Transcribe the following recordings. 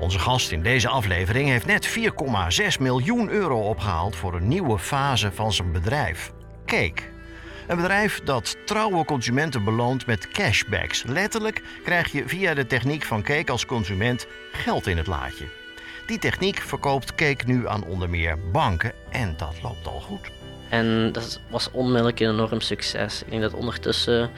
Onze gast in deze aflevering heeft net 4,6 miljoen euro opgehaald voor een nieuwe fase van zijn bedrijf. Cake. Een bedrijf dat trouwe consumenten beloont met cashbacks. Letterlijk krijg je via de techniek van Cake als consument geld in het laadje. Die techniek verkoopt Cake nu aan onder meer banken en dat loopt al goed. En dat was onmiddellijk een enorm succes. Ik denk dat ondertussen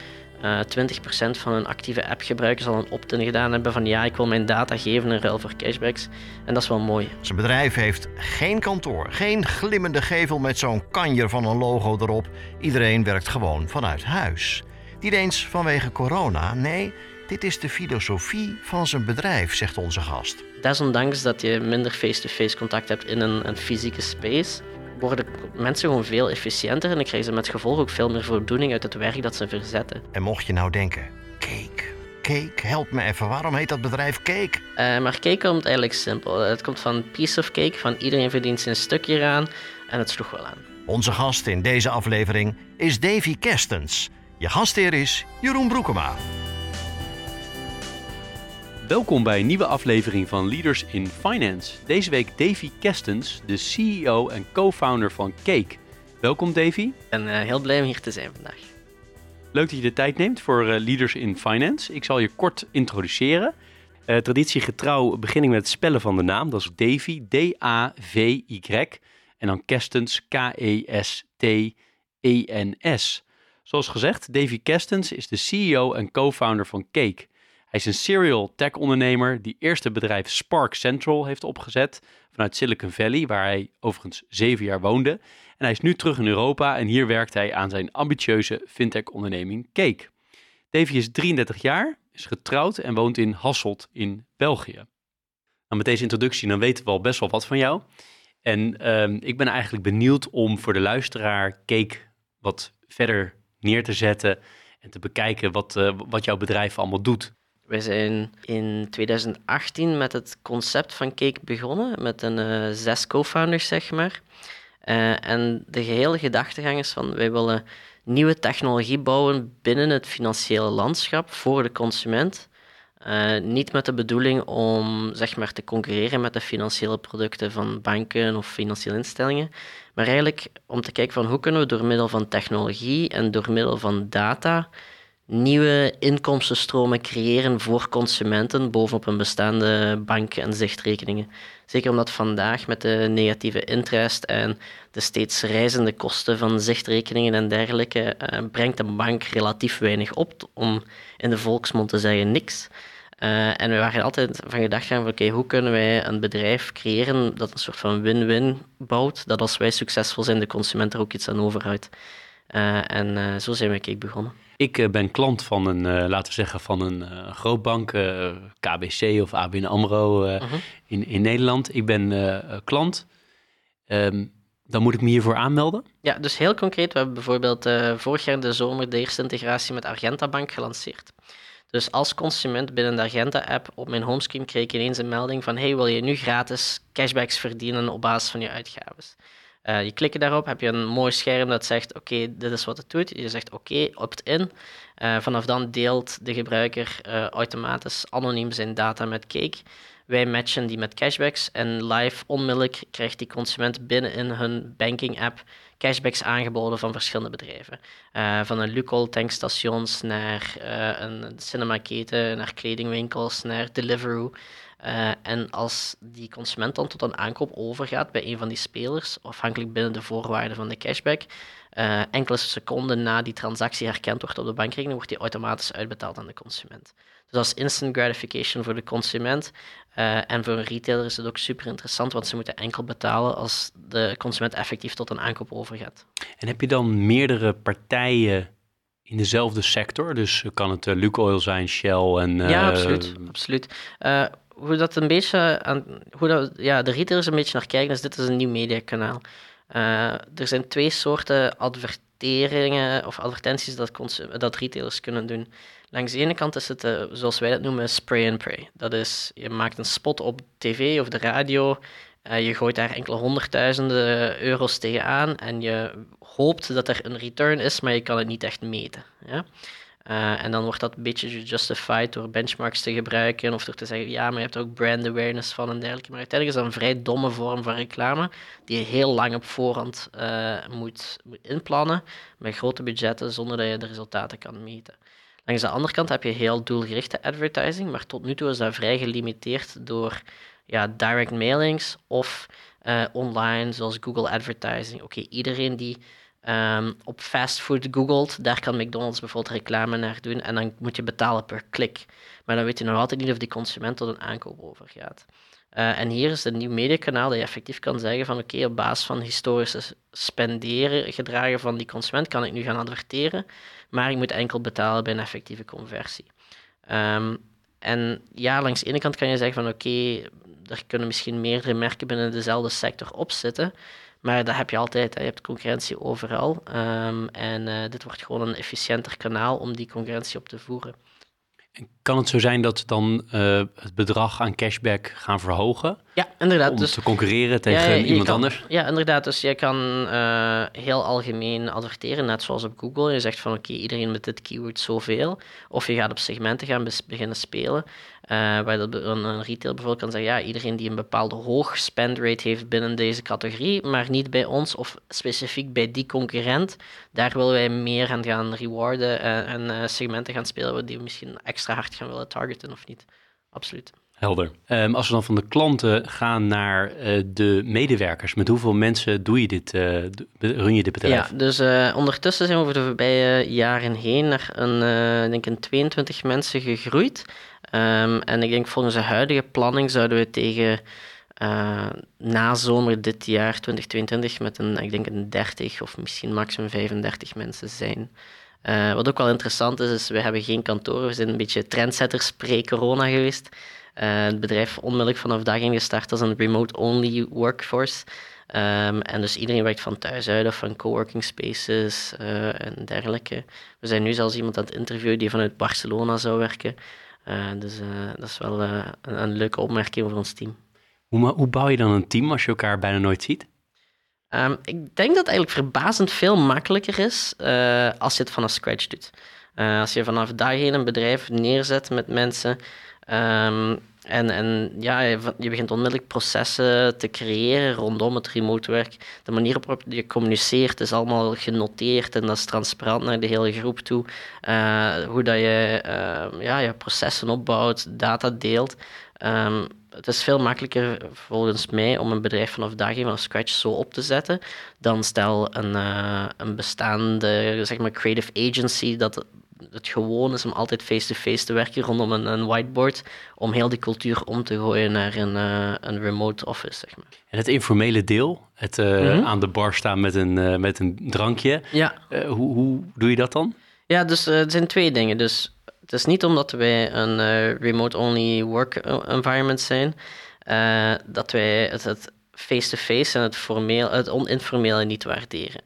uh, 20% van hun actieve appgebruikers al een opt-in gedaan hebben van ja, ik wil mijn data geven in ruil voor cashbacks. En dat is wel mooi. Zijn bedrijf heeft geen kantoor, geen glimmende gevel met zo'n kanjer van een logo erop. Iedereen werkt gewoon vanuit huis. Niet eens vanwege corona, nee, dit is de filosofie van zijn bedrijf, zegt onze gast. Desondanks dat je minder face-to-face contact hebt in een, een fysieke space, worden mensen gewoon veel efficiënter en dan krijgen ze met gevolg ook veel meer voldoening uit het werk dat ze verzetten. En mocht je nou denken, cake, cake, help me even, waarom heet dat bedrijf cake? Uh, maar cake komt eigenlijk simpel. Het komt van piece of cake, van iedereen verdient zijn stukje eraan en het sloeg wel aan. Onze gast in deze aflevering is Davy Kerstens. Je gastheer is Jeroen Broekema. Welkom bij een nieuwe aflevering van Leaders in Finance. Deze week Davy Kestens, de CEO en co-founder van Cake. Welkom Davy. Ik ben uh, heel blij om hier te zijn vandaag. Leuk dat je de tijd neemt voor uh, Leaders in Finance. Ik zal je kort introduceren. Uh, traditiegetrouw begin ik met het spellen van de naam. Dat is Davy, D-A-V-Y. En dan Kestens, K-E-S-T-E-N-S. Zoals gezegd, Davy Kestens is de CEO en co-founder van Cake. Hij is een serial tech ondernemer die eerst het bedrijf Spark Central heeft opgezet vanuit Silicon Valley, waar hij overigens zeven jaar woonde. En hij is nu terug in Europa en hier werkt hij aan zijn ambitieuze fintech onderneming Cake. Davy is 33 jaar, is getrouwd en woont in Hasselt in België. Nou, met deze introductie dan weten we al best wel wat van jou. En ehm, ik ben eigenlijk benieuwd om voor de luisteraar Cake wat verder neer te zetten en te bekijken wat, uh, wat jouw bedrijf allemaal doet. Wij zijn in 2018 met het concept van Cake begonnen, met een uh, zes co-founders, zeg maar. Uh, en de gehele gedachtegang is van, wij willen nieuwe technologie bouwen binnen het financiële landschap voor de consument. Uh, niet met de bedoeling om zeg maar, te concurreren met de financiële producten van banken of financiële instellingen, maar eigenlijk om te kijken van hoe kunnen we door middel van technologie en door middel van data nieuwe inkomstenstromen creëren voor consumenten bovenop een bestaande bank- en zichtrekeningen. Zeker omdat vandaag met de negatieve interest en de steeds reizende kosten van zichtrekeningen en dergelijke, eh, brengt een bank relatief weinig op, om in de volksmond te zeggen niks. Uh, en we waren altijd van gedacht van, oké, hoe kunnen wij een bedrijf creëren dat een soort van win-win bouwt, dat als wij succesvol zijn, de consument er ook iets aan overhoudt. Uh, en uh, zo zijn we Cake begonnen. Ik uh, ben klant van een, laten we zeggen, van een grootbank, KBC of ABN AMRO -huh. in, in Nederland. Ik ben klant. Um, dan moet ik me hiervoor aanmelden? Ja, dus heel concreet. We hebben bijvoorbeeld vorig jaar in de zomer de eerste integratie met Argenta Bank gelanceerd. Dus als consument binnen de Argenta-app op mijn homescreen kreeg ik ineens een melding van hey, wil je nu gratis cashbacks verdienen op basis van je uitgaven? Uh, je klikt daarop, heb je een mooi scherm dat zegt: Oké, dit is wat het doet. Je zegt: Oké, opt-in. Uh, vanaf dan deelt de gebruiker uh, automatisch anoniem zijn data met Cake. Wij matchen die met cashbacks en live onmiddellijk krijgt die consument binnen in hun banking-app cashbacks aangeboden van verschillende bedrijven. van een Lucol tankstations naar een cinemaketen, naar kledingwinkels, naar Deliveroo. Uh, en als die consument dan tot een aankoop overgaat bij een van die spelers, afhankelijk binnen de voorwaarden van de cashback, uh, enkele seconden na die transactie herkend wordt op de bankrekening, wordt die automatisch uitbetaald aan de consument. Dus dat is instant gratification voor de consument. Uh, en voor een retailer is het ook super interessant, want ze moeten enkel betalen als de consument effectief tot een aankoop overgaat. En heb je dan meerdere partijen in dezelfde sector? Dus kan het uh, Lukoil zijn, Shell en... ja, absoluut. absoluut hoe dat een beetje hoe dat, ja, de retailers een beetje naar kijken, is dit is een nieuw mediakanaal. er zijn twee soorten adverteringen of advertenties dat, dat retailers kunnen doen. Langs de ene kant is het, uh, zoals wij dat noemen, spray and pray. Dat is, je maakt een spot op tv of de radio, uh, je gooit daar enkele honderdduizenden euro's tegenaan en je hoopt dat er een return is, maar je kan het niet echt meten. Ja? Uh, en dan wordt dat een beetje justified door benchmarks te gebruiken of door te zeggen, ja, maar je hebt ook brand awareness van en dergelijke. Maar uiteindelijk is dat een vrij domme vorm van reclame die je heel lang op voorhand moet, moet inplannen met grote budgetten zonder dat je de resultaten kan meten. Langs de andere kant heb je heel doelgerichte advertising, maar tot nu toe is dat vrij gelimiteerd door ja, direct mailings of uh, online, zoals Google Advertising. Oké, iedereen die um, op fastfood googelt, daar kan McDonald's bijvoorbeeld reclame naar doen en dan moet je betalen per klik. Maar dan weet je nog altijd niet of die consument tot een aankoop overgaat. Uh, en hier is een nieuw mediakanaal dat je effectief kan zeggen van oké, op basis van historische spenderen gedragen van die consument kan ik nu gaan adverteren, maar ik moet enkel betalen bij een effectieve conversie. Um, en ja, langs de ene kant kan je zeggen van oké, okay, er kunnen misschien meerdere merken binnen dezelfde sector opzitten, maar dat heb je altijd. Hè. Je hebt concurrentie overal. Um, en uh, dit wordt gewoon een efficiënter kanaal om die concurrentie op te voeren. En kan het zo zijn dat ze dan uh, het bedrag aan cashback gaan verhogen? Ja, inderdaad. Om dus, te concurreren tegen ja, ja, iemand kan, anders? Ja, inderdaad. Dus je kan uh, heel algemeen adverteren, net zoals op Google. Je zegt van oké, okay, iedereen met dit keyword zoveel. Of je gaat op segmenten gaan beginnen spelen. Uh, waar dat een, een retail bijvoorbeeld kan zeggen, ja, iedereen die een bepaalde hoog spend rate heeft binnen deze categorie, maar niet bij ons of specifiek bij die concurrent, daar willen wij meer aan gaan rewarden en, en uh, segmenten gaan spelen die we misschien extra hard gaan willen targeten of niet. Absoluut. Helder. Um, als we dan van de klanten gaan naar uh, de medewerkers, met hoeveel mensen doe je dit, uh, run je dit bedrijf? Ja, dus uh, ondertussen zijn we over de voorbije jaren heen naar een, denk een 22 mensen gegroeid. Um, en ik denk volgens de huidige planning zouden we tegen na zomer dit jaar 2022 met een, ik denk een 30 of misschien maximum 35 mensen zijn. Uh, wat ook wel interessant is, is we hebben geen kantoor. We zijn een beetje trendsetters pre-corona geweest. Uh, het bedrijf onmiddellijk vanaf dag in gestart als een remote-only workforce. Um, en dus iedereen werkt van thuis uit of van coworking spaces uh, en dergelijke. We zijn nu zelfs iemand aan het interviewen die vanuit Barcelona zou werken. Dus dat is wel een, een, leuke opmerking voor ons team. Hoe, hoe bouw je dan een team als je elkaar bijna nooit ziet? Um, ik denk dat het eigenlijk verbazend veel makkelijker is uh, als je het vanaf scratch doet. Uh, als je vanaf dag een bedrijf neerzet met mensen um, en, en ja, je, begint onmiddellijk processen te creëren rondom het remote werk. De manier waarop je communiceert is allemaal genoteerd en dat is transparant naar de hele groep toe. Uh, hoe dat je ja, je processen opbouwt, data deelt. Um, het is veel makkelijker volgens mij om een bedrijf vanaf dag één van scratch zo op te zetten dan stel een, uh, een bestaande zeg maar creative agency dat het gewoon is om altijd face-to-face te werken rondom een, een, whiteboard om heel die cultuur om te gooien naar een, uh, een remote office. Zeg maar. En het informele deel, het uh, mm -hmm. aan de bar staan met een, met een drankje, ja. hoe, hoe doe je dat dan? Ja, dus er zijn twee dingen. Dus het is niet omdat wij een remote-only work environment zijn, dat wij het face-to-face en het, formeel, het oninformele niet waarderen.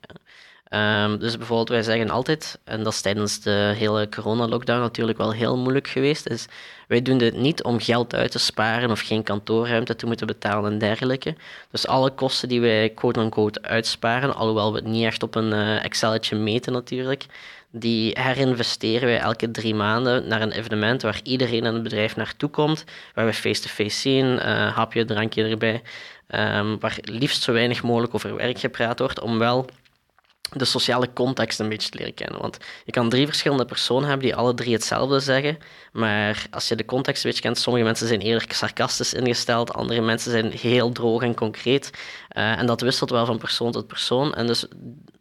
Um, dus bijvoorbeeld, wij zeggen altijd, en dat is tijdens de hele corona-lockdown natuurlijk wel heel moeilijk geweest, is wij doen dit niet om geld uit te sparen of geen kantoorruimte te moeten betalen en dergelijke. Dus alle kosten die wij quote-unquote uitsparen, alhoewel we het niet echt op een uh, Excelletje meten natuurlijk, die herinvesteren wij elke drie maanden naar een evenement waar iedereen in het bedrijf naartoe komt, waar we face-to-face zien, uh, hapje, drankje erbij, um, waar liefst zo weinig mogelijk over werk gepraat wordt, om wel de sociale context een beetje te leren kennen. Want je kan drie verschillende personen hebben die alle drie hetzelfde zeggen, maar als je de context een beetje kent, sommige mensen zijn eerder sarcastisch ingesteld, andere mensen zijn heel droog en concreet. Uh, en dat wisselt wel van persoon tot persoon. En dus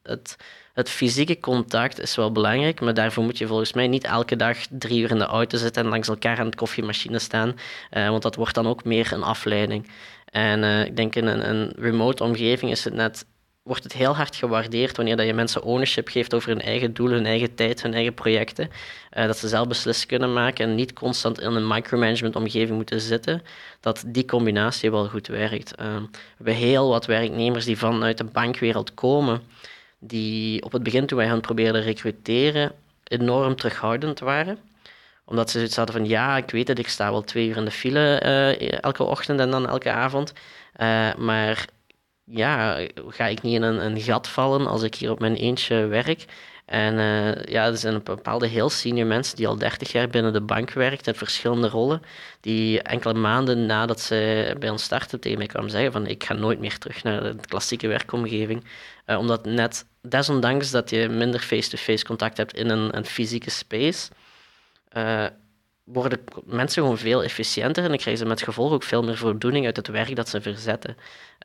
het het fysieke contact is wel belangrijk, maar daarvoor moet je volgens mij niet elke dag drie uur in de auto zitten en langs elkaar aan de koffiemachine staan, uh, want dat wordt dan ook meer een afleiding. En uh, ik denk in een, een, remote omgeving is het net wordt het heel hard gewaardeerd wanneer dat je mensen ownership geeft over hun eigen doelen, hun eigen tijd, hun eigen projecten. Uh, dat ze zelf beslissingen kunnen maken en niet constant in een micromanagement omgeving moeten zitten. Dat die combinatie wel goed werkt. Uh, we hebben heel wat werknemers die vanuit de bankwereld komen, die op het begin toen wij hen probeerden recruteren, enorm terughoudend waren omdat ze zoiets hadden van, ja, ik weet het, ik sta wel twee uur in de file uh, elke ochtend en dan elke avond. Uh, maar ja, ga ik niet in een, een, gat vallen als ik hier op mijn eentje werk. En uh, ja, er zijn bepaalde heel senior mensen die al 30 jaar binnen de bank werken in verschillende rollen, die enkele maanden nadat ze bij ons starten tegen mij kwamen zeggen van ik ga nooit meer terug naar de klassieke werkomgeving. Uh, omdat net, desondanks dat je minder face-to-face contact hebt in een, een fysieke space, uh, worden mensen gewoon veel efficiënter en dan krijgen ze met gevolg ook veel meer voldoening uit het werk dat ze verzetten.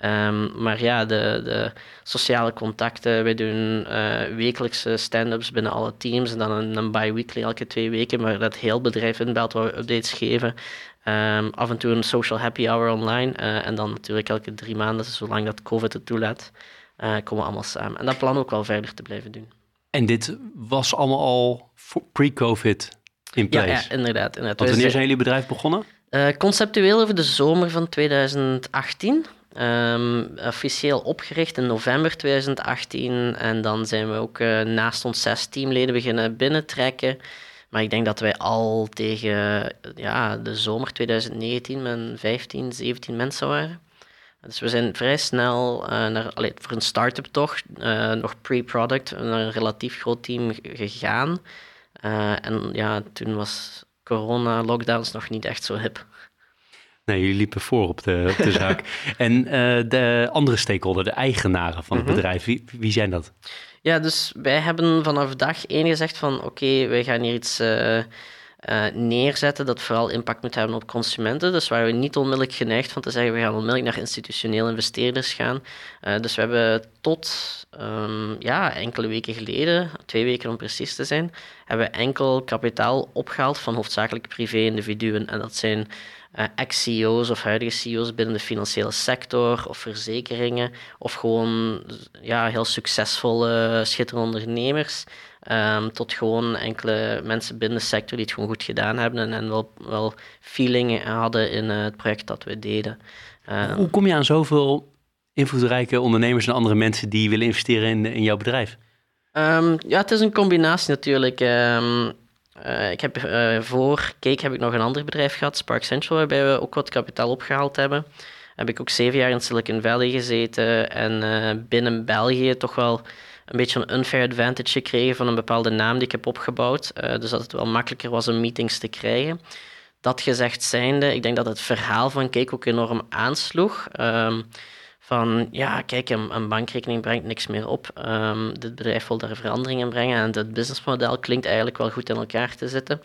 Um, maar ja, de, de, sociale contacten, wij doen uh, wekelijkse stand-ups binnen alle teams en dan een, een bi-weekly elke twee weken, waar dat heel bedrijf inbelt waar we updates geven. Um, af en toe een social happy hour online uh, en dan natuurlijk elke drie maanden, zolang dat COVID het toelaat, uh, komen we allemaal samen. En dat plan ook wel verder te blijven doen. En dit was allemaal al pre-COVID in place? Ja, ja inderdaad. inderdaad. Want wanneer zijn jullie bedrijf begonnen? Uh, conceptueel over de zomer van 2018. Um, ehm, officieel opgericht in november 2018. En dan zijn we ook uh, naast ons zes teamleden beginnen binnentrekken. Maar ik denk dat wij al tegen ja, de zomer 2019 met 15, 17 mensen waren. Dus we zijn vrij snel uh, naar, allee, voor een start-up toch, nog pre-product, naar een relatief groot team gegaan. Uh, en ja, toen was corona-lockdowns nog niet echt zo hip. Nee, jullie liepen voor op de, op de zaak. en uh, de andere stakeholder, de eigenaren van het mm -hmm. bedrijf, wie, wie, zijn dat? Ja, dus wij hebben vanaf dag één gezegd van oké, okay, wij gaan hier iets uh, neerzetten dat vooral impact moet hebben op consumenten. Dus waar we niet onmiddellijk geneigd van te zeggen, we gaan onmiddellijk naar institutioneel investeerders gaan. Uh, dus we hebben tot um, ja, enkele weken geleden, twee weken om precies te zijn, hebben we enkel kapitaal opgehaald van hoofdzakelijk privé-individuen. En dat zijn uh, ex-CEO's of huidige CEO's binnen de financiële sector of verzekeringen of gewoon ja, heel succesvolle, schitterende ondernemers. Um, tot gewoon enkele mensen binnen de sector die het gewoon goed gedaan hebben en, wel, wel feeling hadden in uh, het project dat we deden. Um, Hoe kom je aan zoveel invloedrijke ondernemers en andere mensen die willen investeren in, in jouw bedrijf? Um, ja, het is een combinatie natuurlijk. Uh, ik heb, uh, voor Cake heb ik nog een ander bedrijf gehad, Spark Central, waarbij we ook wat kapitaal opgehaald hebben. Heb ik ook zeven jaar in Silicon Valley gezeten en uh, binnen België toch wel een beetje een unfair advantage gekregen van een bepaalde naam die ik heb opgebouwd. dus dat het wel makkelijker was om meetings te krijgen. Dat gezegd zijnde, ik denk dat het verhaal van Cake ook enorm aansloeg. Um, van ja, kijk, een, bankrekening brengt niks meer op. Um, dit bedrijf wil daar veranderingen brengen en het businessmodel klinkt eigenlijk wel goed in elkaar te zitten.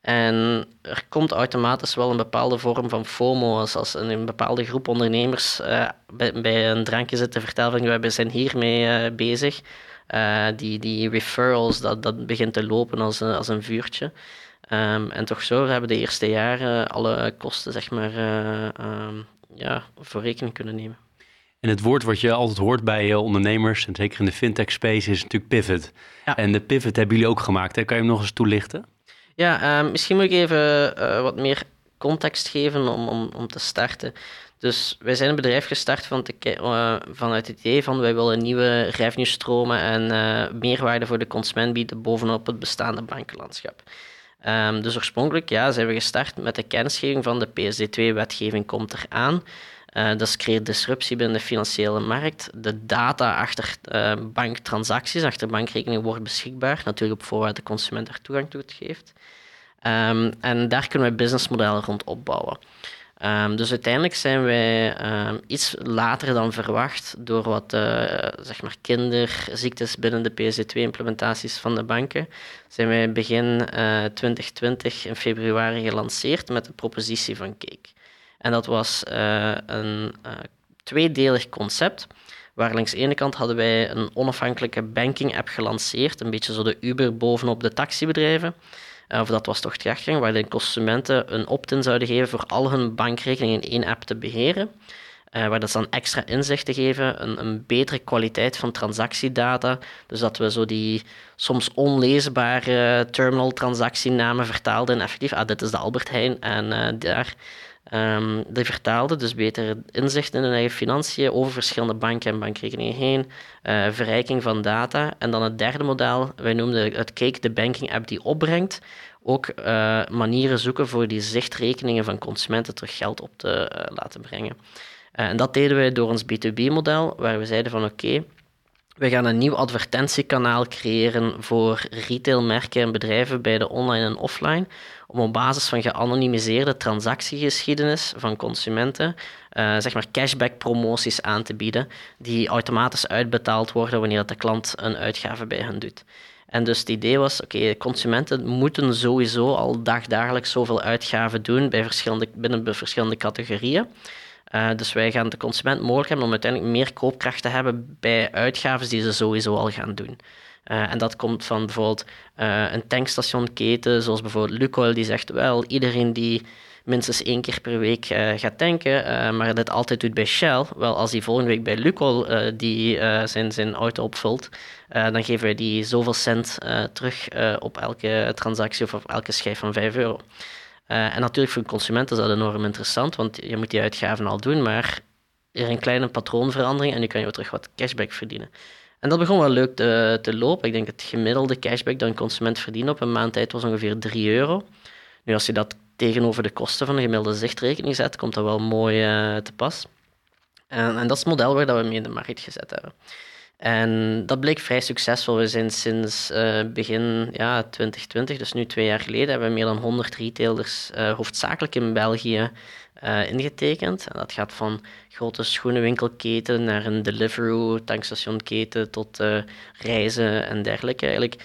En er komt automatisch wel een bepaalde vorm van FOMO, als, een, bepaalde groep ondernemers uh, bij, een drankje zitten vertellen van we zijn hiermee uh, bezig. Uh, die, die referrals, dat, dat begint te lopen als, als een vuurtje. Um, en toch zo hebben de eerste jaren alle kosten zeg maar, um, ja, voor rekening kunnen nemen. En het woord wat je altijd hoort bij ondernemers, en zeker in de fintech space, is natuurlijk pivot. Ja. En de pivot hebben jullie ook gemaakt. Hè? Kan je hem nog eens toelichten? Ja, uh, misschien moet ik even uh, wat meer context geven om, om, om te starten. Dus wij zijn een bedrijf gestart van te, vanuit het idee van wij willen nieuwe revenue-stromen en meerwaarde voor de consument bieden bovenop het bestaande bankenlandschap. Um, dus oorspronkelijk ja, zijn we gestart met de kennisgeving van de PSD2-wetgeving komt eraan. Uh, dat creëert disruptie binnen de financiële markt. De data achter uh, banktransacties, achter bankrekeningen, wordt beschikbaar. Natuurlijk op voorwaarde de consument er toegang toe geeft. Um, en daar kunnen we businessmodellen rond opbouwen. Um, dus uiteindelijk zijn wij um, iets later dan verwacht door wat uh, zeg maar kinderziektes binnen de PSD2-implementaties van de banken. Zijn wij begin uh, 2020 in februari gelanceerd met de propositie van Cake. En dat was uh, een tweedelig concept. Waar langs de ene kant hadden wij een onafhankelijke banking-app gelanceerd, een beetje zo de Uber bovenop de taxibedrijven. Uh, of dat was toch terechtgang, waar de consumenten een opt-in zouden geven voor al hun bankrekeningen in één app te beheren. uh, waar dat dan extra inzichten geven, een, een, betere kwaliteit van transactiedata. Dus dat we zo die soms onleesbare terminal transactienamen vertaalden in effectief, ah, dit is de Albert Heijn en uh, daar Um, die vertaalde dus betere inzichten in hun eigen financiën over verschillende banken en bankrekeningen heen, uh, verrijking van data. En dan het derde model, wij noemden het Cake, de banking app die opbrengt, ook uh, manieren zoeken voor die zichtrekeningen van consumenten terug geld op te uh, laten brengen. en dat deden wij door ons B2B-model, waar we zeiden van oké, we gaan een nieuw advertentiekanaal creëren voor retailmerken en bedrijven bij de online en offline, om op basis van geanonimiseerde transactiegeschiedenis van consumenten uh, zeg maar cashback-promoties aan te bieden, die automatisch uitbetaald worden wanneer de klant een uitgave bij hen doet. En dus het idee was, oké, consumenten moeten sowieso al dagdagelijks zoveel uitgaven doen bij verschillende, binnen verschillende categorieën. Uh, dus wij gaan de consument mogelijk hebben om uiteindelijk meer koopkracht te hebben bij uitgaven die ze sowieso al gaan doen. Uh, en dat komt van bijvoorbeeld uh, een tankstationketen, zoals bijvoorbeeld Lukoil, die zegt wel, iedereen die minstens één keer per week uh, gaat tanken, maar dat altijd doet bij Shell, wel als die volgende week bij Lukoil die, zijn, zijn auto opvult, dan geven wij die zoveel cent terug op elke transactie of op elke schijf van 5 euro. en natuurlijk voor de consument is dat enorm interessant, want je moet die uitgaven al doen, maar er een kleine patroonverandering en nu kan je terug wat cashback verdienen. En dat begon wel leuk te, te lopen. Ik denk het gemiddelde cashback dat een consument verdient op een maand tijd was ongeveer 3 euro. Nu, als je dat tegenover de kosten van een gemiddelde zichtrekening zet, komt dat wel mooi uh, te pas. En, en, dat is het model waar dat we mee in de markt gezet hebben. En dat bleek vrij succesvol. We zijn sinds uh, begin ja, 2020, dus nu twee jaar geleden, hebben we meer dan 100 retailers, uh, hoofdzakelijk in België, uh, ingetekend. En dat gaat van grote schoenenwinkelketen naar een Deliveroo, tankstationketen tot uh, reizen en dergelijke. Eigenlijk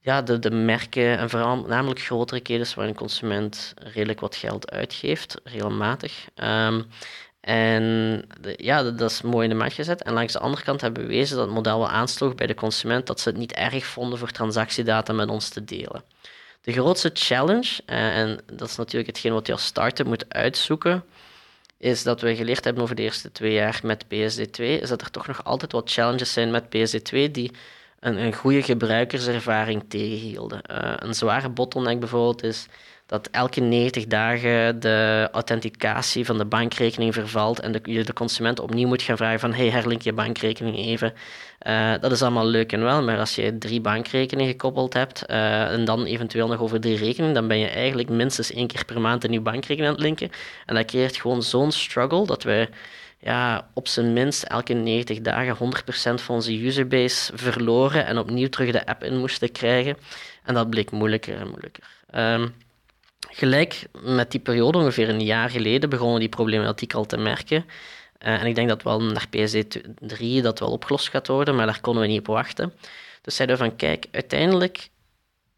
ja, de, de merken en vooral namelijk grotere ketens waar een consument redelijk wat geld uitgeeft, regelmatig. Um, en de, ja, dat, is mooi in de markt gezet. En langs de andere kant hebben we bewezen dat het model wel aansloeg bij de consument, dat ze het niet erg vonden voor transactiedata met ons te delen. De grootste challenge, eh, en dat is natuurlijk hetgeen wat je als start-up moet uitzoeken, is dat we geleerd hebben over de eerste twee jaar met PSD2, is dat er toch nog altijd wat challenges zijn met PSD2 die een, een goede gebruikerservaring tegenhielden. Uh, een zware bottleneck bijvoorbeeld is dat elke 90 dagen de authenticatie van de bankrekening vervalt en de, je de consument opnieuw moet gaan vragen van hey, herlink je bankrekening even. Uh, dat is allemaal leuk en wel, maar als je drie bankrekeningen gekoppeld hebt uh, en dan eventueel nog over drie rekeningen, dan ben je eigenlijk minstens één keer per maand een nieuwe bankrekening aan het linken. En dat creëert gewoon zo'n struggle dat wij ja, op zijn minst elke 90 dagen 100% van onze userbase verloren en opnieuw terug de app in moesten krijgen. En dat bleek moeilijker en moeilijker. Um, Gelijk met die periode, ongeveer een jaar geleden, begonnen die problematiek al te merken. Uh, en ik denk dat wel naar PSD3 dat wel opgelost gaat worden, maar daar konden we niet op wachten. Dus zeiden we van, kijk, uiteindelijk,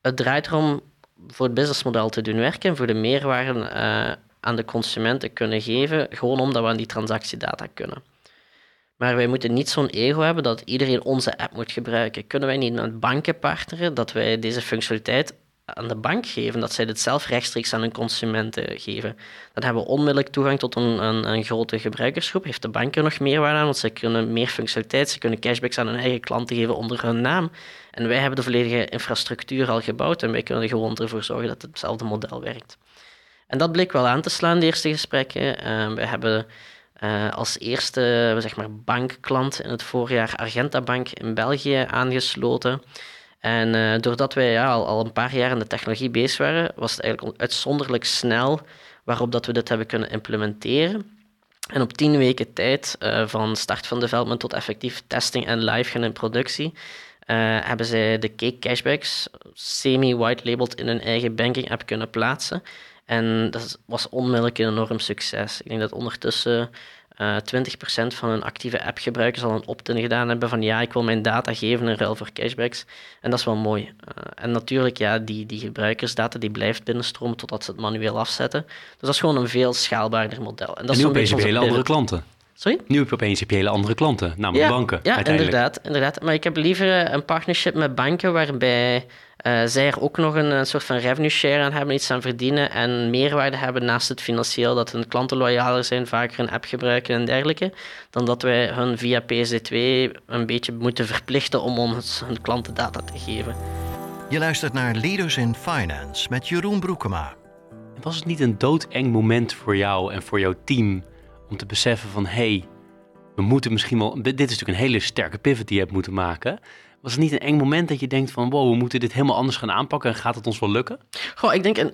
het draait erom voor het businessmodel te doen werken, voor de meerwaarde uh, aan de consumenten kunnen geven, gewoon omdat we aan die transactiedata kunnen. Maar wij moeten niet zo'n ego hebben dat iedereen onze app moet gebruiken. Kunnen wij niet met banken partneren dat wij deze functionaliteit aan de bank geven, dat zij dit zelf rechtstreeks aan hun consumenten geven. Dan hebben we onmiddellijk toegang tot een, een, een grote gebruikersgroep. Heeft de bank er nog meer waarde aan, want ze kunnen meer functionaliteit, ze kunnen cashbacks aan hun eigen klanten geven onder hun naam. En wij hebben de volledige infrastructuur al gebouwd en wij kunnen er gewoon ervoor zorgen dat hetzelfde model werkt. En dat bleek wel aan te slaan, de eerste gesprekken. Uh, we hebben uh, als eerste zeg maar, bankklant in het voorjaar Argenta Bank in België aangesloten. En uh, doordat wij ja, al, al, een paar jaar in de technologie bezig waren, was het eigenlijk uitzonderlijk snel waarop dat we dit hebben kunnen implementeren. En op tien weken tijd, uh, van start van development tot effectief testing en live gaan in productie, uh, hebben zij de Cake Cashbacks semi-white labeled in hun eigen banking app kunnen plaatsen. En dat was onmiddellijk een enorm succes. Ik denk dat ondertussen uh, eh, 20% van hun actieve appgebruikers al een opt-in gedaan hebben van ja, ik wil mijn data geven in ruil voor cashbacks. En dat is wel mooi. Uh, en natuurlijk, ja, die, die gebruikersdata die blijft binnenstromen totdat ze het manueel afzetten. Dus dat is gewoon een veel schaalbaarder model. En, dat en nu opeens hele andere klanten. Sorry? Nu heb je opeens heb je hele andere klanten, namelijk banken. Ja, inderdaad, inderdaad. Maar ik heb liever een partnership met banken waarbij uh, zij er ook nog een, een, soort van revenue share aan hebben, iets aan verdienen en meerwaarde hebben naast het financieel, dat hun klanten loyaler zijn, vaker een app gebruiken en dergelijke, dan dat wij hun via PSD2 een beetje moeten verplichten om ons hun klantendata te geven. Je luistert naar Leaders in Finance met Jeroen Broekema. Was het niet een doodeng moment voor jou en voor jouw team om te beseffen van hé, hey, we moeten misschien wel. Dit is natuurlijk een hele sterke pivot die je hebt moeten maken. Was het niet een eng moment dat je denkt van wow, we moeten dit helemaal anders gaan aanpakken en gaat het ons wel lukken? Goh, ik denk een,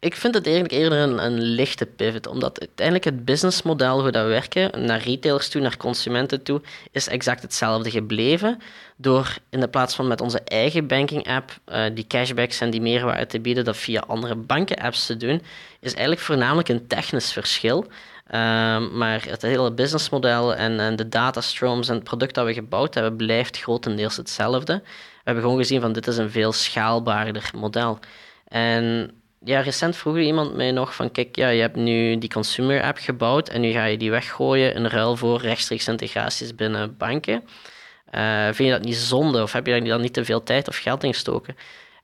ik vind het eigenlijk eerder een, een lichte pivot, omdat uiteindelijk het businessmodel hoe dat we werken, naar retailers toe, naar consumenten toe, is exact hetzelfde gebleven. Door in de plaats van met onze eigen banking-app uh, die cashbacks en die meerwaarde te bieden, dat via andere banken-apps te doen, is eigenlijk voornamelijk een technisch verschil. Ehm, maar het hele businessmodel en, en de datastroms en het product dat we gebouwd hebben, blijft grotendeels hetzelfde. We hebben gewoon gezien van dit is een veel schaalbaarder model. En ja, recent vroeg iemand mij nog van, kijk, ja, je hebt nu die consumer app gebouwd en nu ga je die weggooien in ruil voor rechtstreeks integraties binnen banken. Uh, vind je dat niet zonde of heb je daar dan niet te veel tijd of geld in gestoken?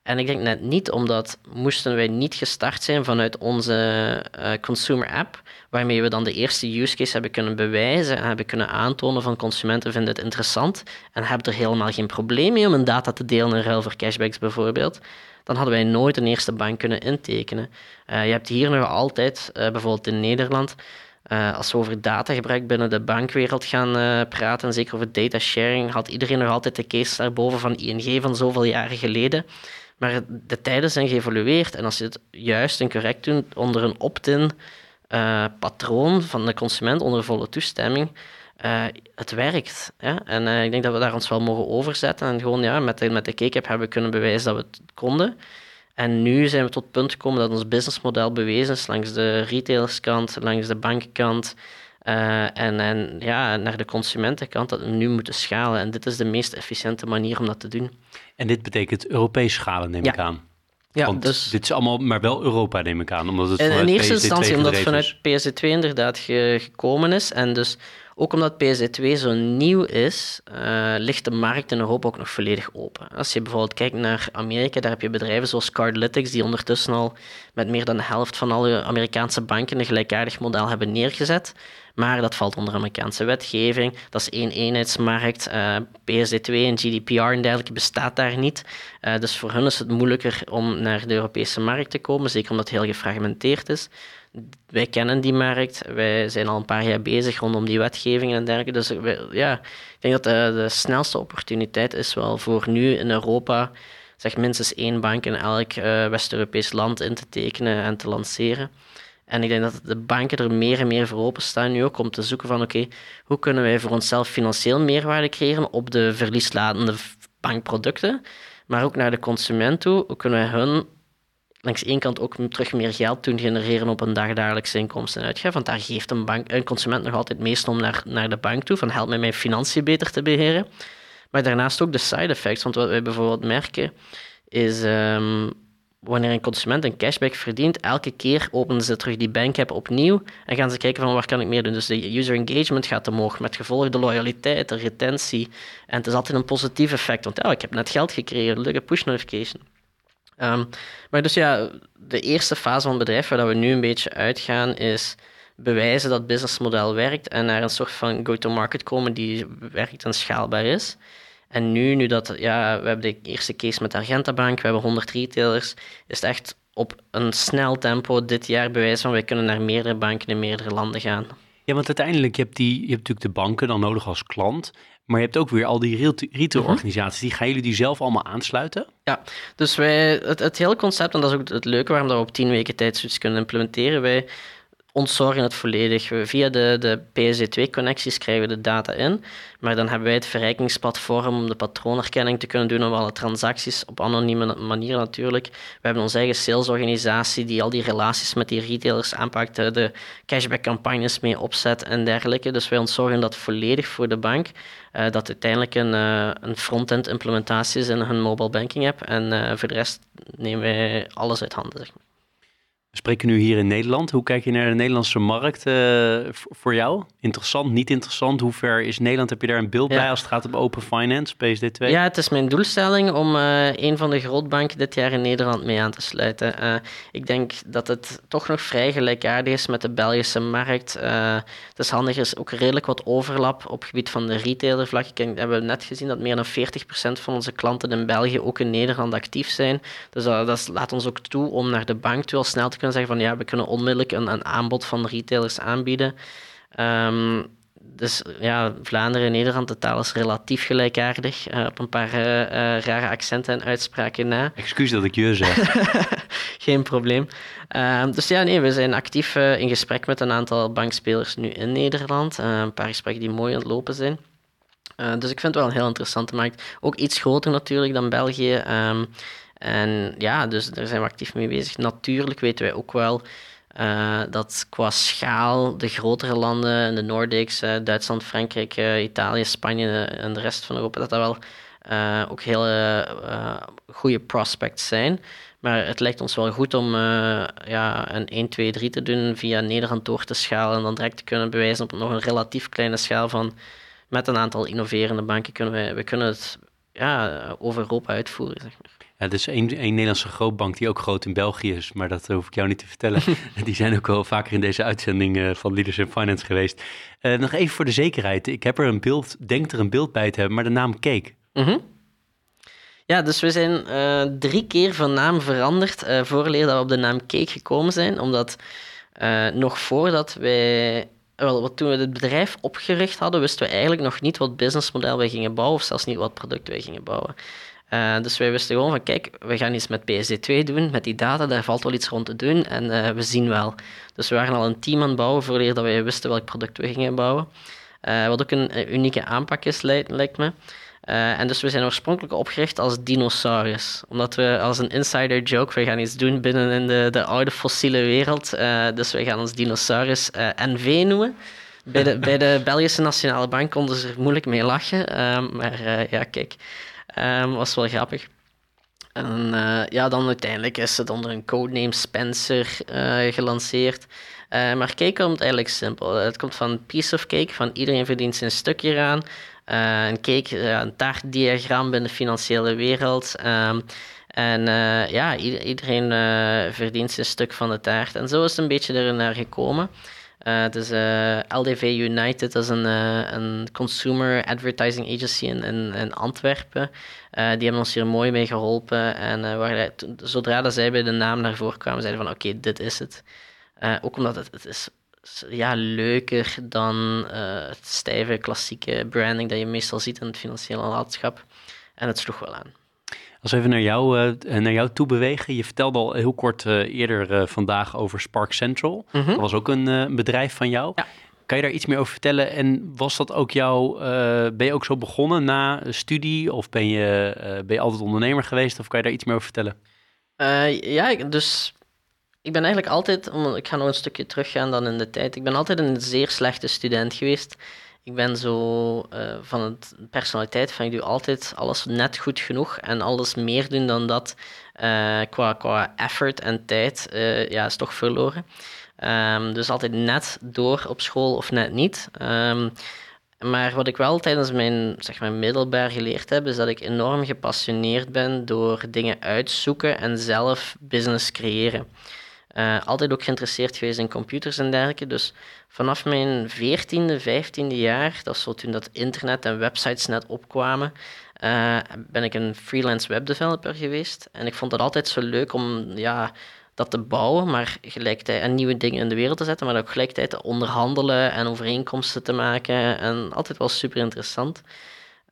En ik denk net niet, omdat moesten wij niet gestart zijn vanuit onze uh, consumer app, waarmee we dan de eerste use case hebben kunnen bewijzen en hebben kunnen aantonen van consumenten vinden het interessant en hebben er helemaal geen probleem mee om een data te delen in ruil voor cashbacks bijvoorbeeld, dan hadden wij nooit een eerste bank kunnen intekenen. Uh, je hebt hier nog altijd, uh, bijvoorbeeld in Nederland, als we over datagebruik binnen de bankwereld gaan praten, zeker over data sharing, had iedereen nog altijd de case daarboven van ING van zoveel jaren geleden. Maar de tijden zijn geëvolueerd en als je het juist en correct doet onder een opt-in uh, patroon van de consument, onder volle toestemming, uh, het werkt. Ja? En uh, ik denk dat we daar ons wel mogen overzetten en gewoon ja, met, de, met de cake hebben we kunnen bewijzen dat we het konden. En nu zijn we tot het punt gekomen dat ons businessmodel bewezen is langs de retailerskant, langs de bankenkant, uh, en, en ja, naar de consumentenkant dat we nu moeten schalen. En dit is de meest efficiënte manier om dat te doen. En dit betekent Europees schalen, neem ik aan. Ja, Want dus, dit is allemaal, maar wel Europa, neem ik aan. Omdat het in, in eerste instantie omdat het vanuit PSD2 inderdaad gekomen is. En dus ook omdat PSD2 zo nieuw is, uh, ligt de markt in Europa ook nog volledig open. Als je bijvoorbeeld kijkt naar Amerika, daar heb je bedrijven zoals Cardlytics, die ondertussen al met meer dan de helft van alle Amerikaanse banken een gelijkaardig model hebben neergezet. Maar dat valt onder Amerikaanse wetgeving. Dat is één eenheidsmarkt. Uh, PSD2 en GDPR en dergelijke bestaat daar niet. Uh, dus voor hen is het moeilijker om naar de Europese markt te komen, zeker omdat het heel gefragmenteerd is. Wij kennen die markt, wij zijn al een paar jaar bezig rondom die wetgeving en dergelijke. Dus ja, ik denk dat de, snelste opportuniteit is wel voor nu in Europa zeg minstens één bank in elk uh, West-Europees land in te tekenen en te lanceren. En ik denk dat de banken er meer en meer voor openstaan nu ook om te zoeken van oké, hoe kunnen wij voor onszelf financieel meerwaarde creëren op de verlieslatende bankproducten, maar ook naar de consument toe, hoe kunnen wij hun langs één kant ook terug meer geld doen genereren op een dagdagelijkse inkomsten en uitgaven, want daar geeft een, bank, een consument nog altijd meest om naar, naar de bank toe, van help mij mijn financiën beter te beheren. Maar daarnaast ook de side effects, want wat wij bijvoorbeeld merken is... Um, wanneer een consument een cashback verdient, elke keer openen ze terug die bankapp opnieuw en gaan ze kijken van waar kan ik meer doen. Dus de user engagement gaat omhoog, met gevolg de loyaliteit, de retentie. En het is altijd een positief effect, want ja, ik heb net geld gekregen, leuke push notification. Ehm, maar dus ja, de eerste fase van het bedrijf waar we nu een beetje uitgaan is bewijzen dat het businessmodel werkt en naar een soort van go-to-market komen die werkt en schaalbaar is. En nu, nu dat, ja, we hebben de eerste case met Argenta Bank, we hebben 100 retailers, is het echt op een snel tempo dit jaar bewijs van wij kunnen naar meerdere banken in meerdere landen gaan. Ja, want uiteindelijk, je hebt, die, je hebt natuurlijk de banken dan nodig als klant, maar je hebt ook weer al die retailorganisaties. Die gaan jullie die zelf allemaal aansluiten? Ja, dus wij, het, het hele concept, en dat is ook het leuke waarom we op tien weken tijd zoiets kunnen implementeren. Wij ontzorgen het volledig. Via de, de PSD2-connecties krijgen we de data in, maar dan hebben wij het verrijkingsplatform om de patroonherkenning te kunnen doen op alle transacties, op anonieme manier natuurlijk. We hebben onze eigen salesorganisatie die al die relaties met die retailers aanpakt, de cashback-campagnes mee opzet en dergelijke. Dus wij ontzorgen dat volledig voor de bank, uh, dat uiteindelijk een, uh, een front-end implementatie is in hun mobile banking app en uh, voor de rest nemen wij alles uit handen. Zeg. Spreken nu hier in Nederland. Hoe kijk je naar de Nederlandse markt uh, voor jou? Interessant, niet interessant? Hoe ver is Nederland? Heb je daar een beeld bij als het gaat om open finance, PSD2? Ja, het is mijn doelstelling om uh, een van de grootbanken dit jaar in Nederland mee aan te sluiten. Uh, ik denk dat het toch nog vrij gelijkaardig is met de Belgische markt. het is handig, er is ook redelijk wat overlap op het gebied van de retailervlak. We hebben net gezien dat meer dan 40% van onze klanten in België ook in Nederland actief zijn. Dus dat laat ons ook toe om naar de bank toe al snel te kunnen zeggen van ja, we kunnen onmiddellijk een, een aanbod van retailers aanbieden. Um, dus ja, Vlaanderen en Nederland, de taal is relatief gelijkaardig. Uh, op een paar uh, uh, rare accenten en uitspraken na. Excuus dat ik je zeg. Geen probleem. Ehm, dus ja, nee, we zijn actief in gesprek met een aantal bankspelers nu in Nederland. een paar gesprekken die mooi aan het lopen zijn. dus ik vind het wel een heel interessante markt. Ook iets groter natuurlijk dan België. Um, en ja, dus daar zijn we actief mee bezig. Natuurlijk weten wij ook wel uh, dat qua schaal de grotere landen, de Nordics, uh, Duitsland, Frankrijk, uh, Italië, Spanje en de rest van Europa, dat dat wel ook hele goede prospects zijn. Maar het lijkt ons wel goed om ja, een 1, 2, 3 te doen via Nederland door te schalen en dan direct te kunnen bewijzen op nog een relatief kleine schaal van met een aantal innoverende banken kunnen we, we kunnen het ja, over Europa uitvoeren. Zeg maar. Er is één, één Nederlandse grootbank die ook groot in België is, maar dat hoef ik jou niet te vertellen. die zijn ook wel vaker in deze uitzending uh, van Leaders in Finance geweest. Uh, nog even voor de zekerheid. Ik heb er een beeld, denk er een beeld bij te hebben, maar de naam Cake. Mm Ja, dus we zijn uh, drie keer van naam veranderd uh, vooraleer dat we op de naam Cake gekomen zijn. Omdat nog voordat wij wel, toen we het bedrijf opgericht hadden, wisten we eigenlijk nog niet wat businessmodel wij gingen bouwen, of zelfs niet wat product wij gingen bouwen. Uh, dus wij wisten gewoon van, kijk, we gaan iets met PSD2 doen, met die data, daar valt wel iets rond te doen en uh, we zien wel. Dus we waren al een team aan het bouwen voordat dat wij wisten welk product we gingen bouwen. Uh, wat ook een unieke aanpak is, lijkt, lijkt me. en dus we zijn oorspronkelijk opgericht als dinosaurus. Omdat we als een insider joke, we gaan iets doen binnen in de, de oude fossiele wereld. dus we gaan ons dinosaurus NV noemen. Bij de, bij de Belgische Nationale Bank konden ze er moeilijk mee lachen. maar ja, kijk... Um, was wel grappig. En uh, ja, dan uiteindelijk is het onder een codename Spencer uh, gelanceerd. Uh, maar cake komt eigenlijk simpel. Het komt van piece of cake, van iedereen verdient zijn stukje eraan. een cake, een taartdiagram binnen de financiële wereld. Um, en ja, iedereen verdient zijn stuk van de taart. En zo is het een beetje er naar gekomen. Uh, het is uh, LDV United, dat is een, uh, een consumer advertising agency in, in, in Antwerpen. die hebben ons hier mooi mee geholpen. En zodra dat zij bij de naam naar voren kwamen, zeiden van oké, dit is het. ook omdat het, het is ja, leuker dan het stijve klassieke branding dat je meestal ziet in het financiële landschap. En het sloeg wel aan. Als we even naar jou, uh, naar jou toe bewegen. Je vertelde al heel kort uh, eerder uh, vandaag over Spark Central. Mm -hmm. Dat was ook een bedrijf van jou. Ja. Kan je daar iets meer over vertellen? En was dat ook jouw, ben je ook zo begonnen na studie? Of ben je, ben je altijd ondernemer geweest? Of kan je daar iets meer over vertellen? ja, dus ik ben eigenlijk altijd, ik ga nog een stukje teruggaan dan in de tijd. Ik ben altijd een zeer slechte student geweest. Ik ben zo uh, van het personaliteit van ik doe altijd alles net goed genoeg en alles meer doen dan dat uh, qua, qua effort en tijd uh, ja, is toch verloren. Um, dus altijd net door op school of net niet. Um, maar wat ik wel tijdens mijn, zeg maar, middelbaar geleerd heb, is dat ik enorm gepassioneerd ben door dingen uitzoeken en zelf business creëren. Uh, altijd ook geïnteresseerd geweest in computers en dergelijke. Dus vanaf mijn 14e, 15e jaar, dat was zo toen dat internet en websites net opkwamen, uh, ben ik een freelance webdeveloper geweest. En ik vond het altijd zo leuk om ja, dat te bouwen, maar gelijktijd en nieuwe dingen in de wereld te zetten, maar ook gelijktijd te onderhandelen en overeenkomsten te maken. En altijd wel super interessant.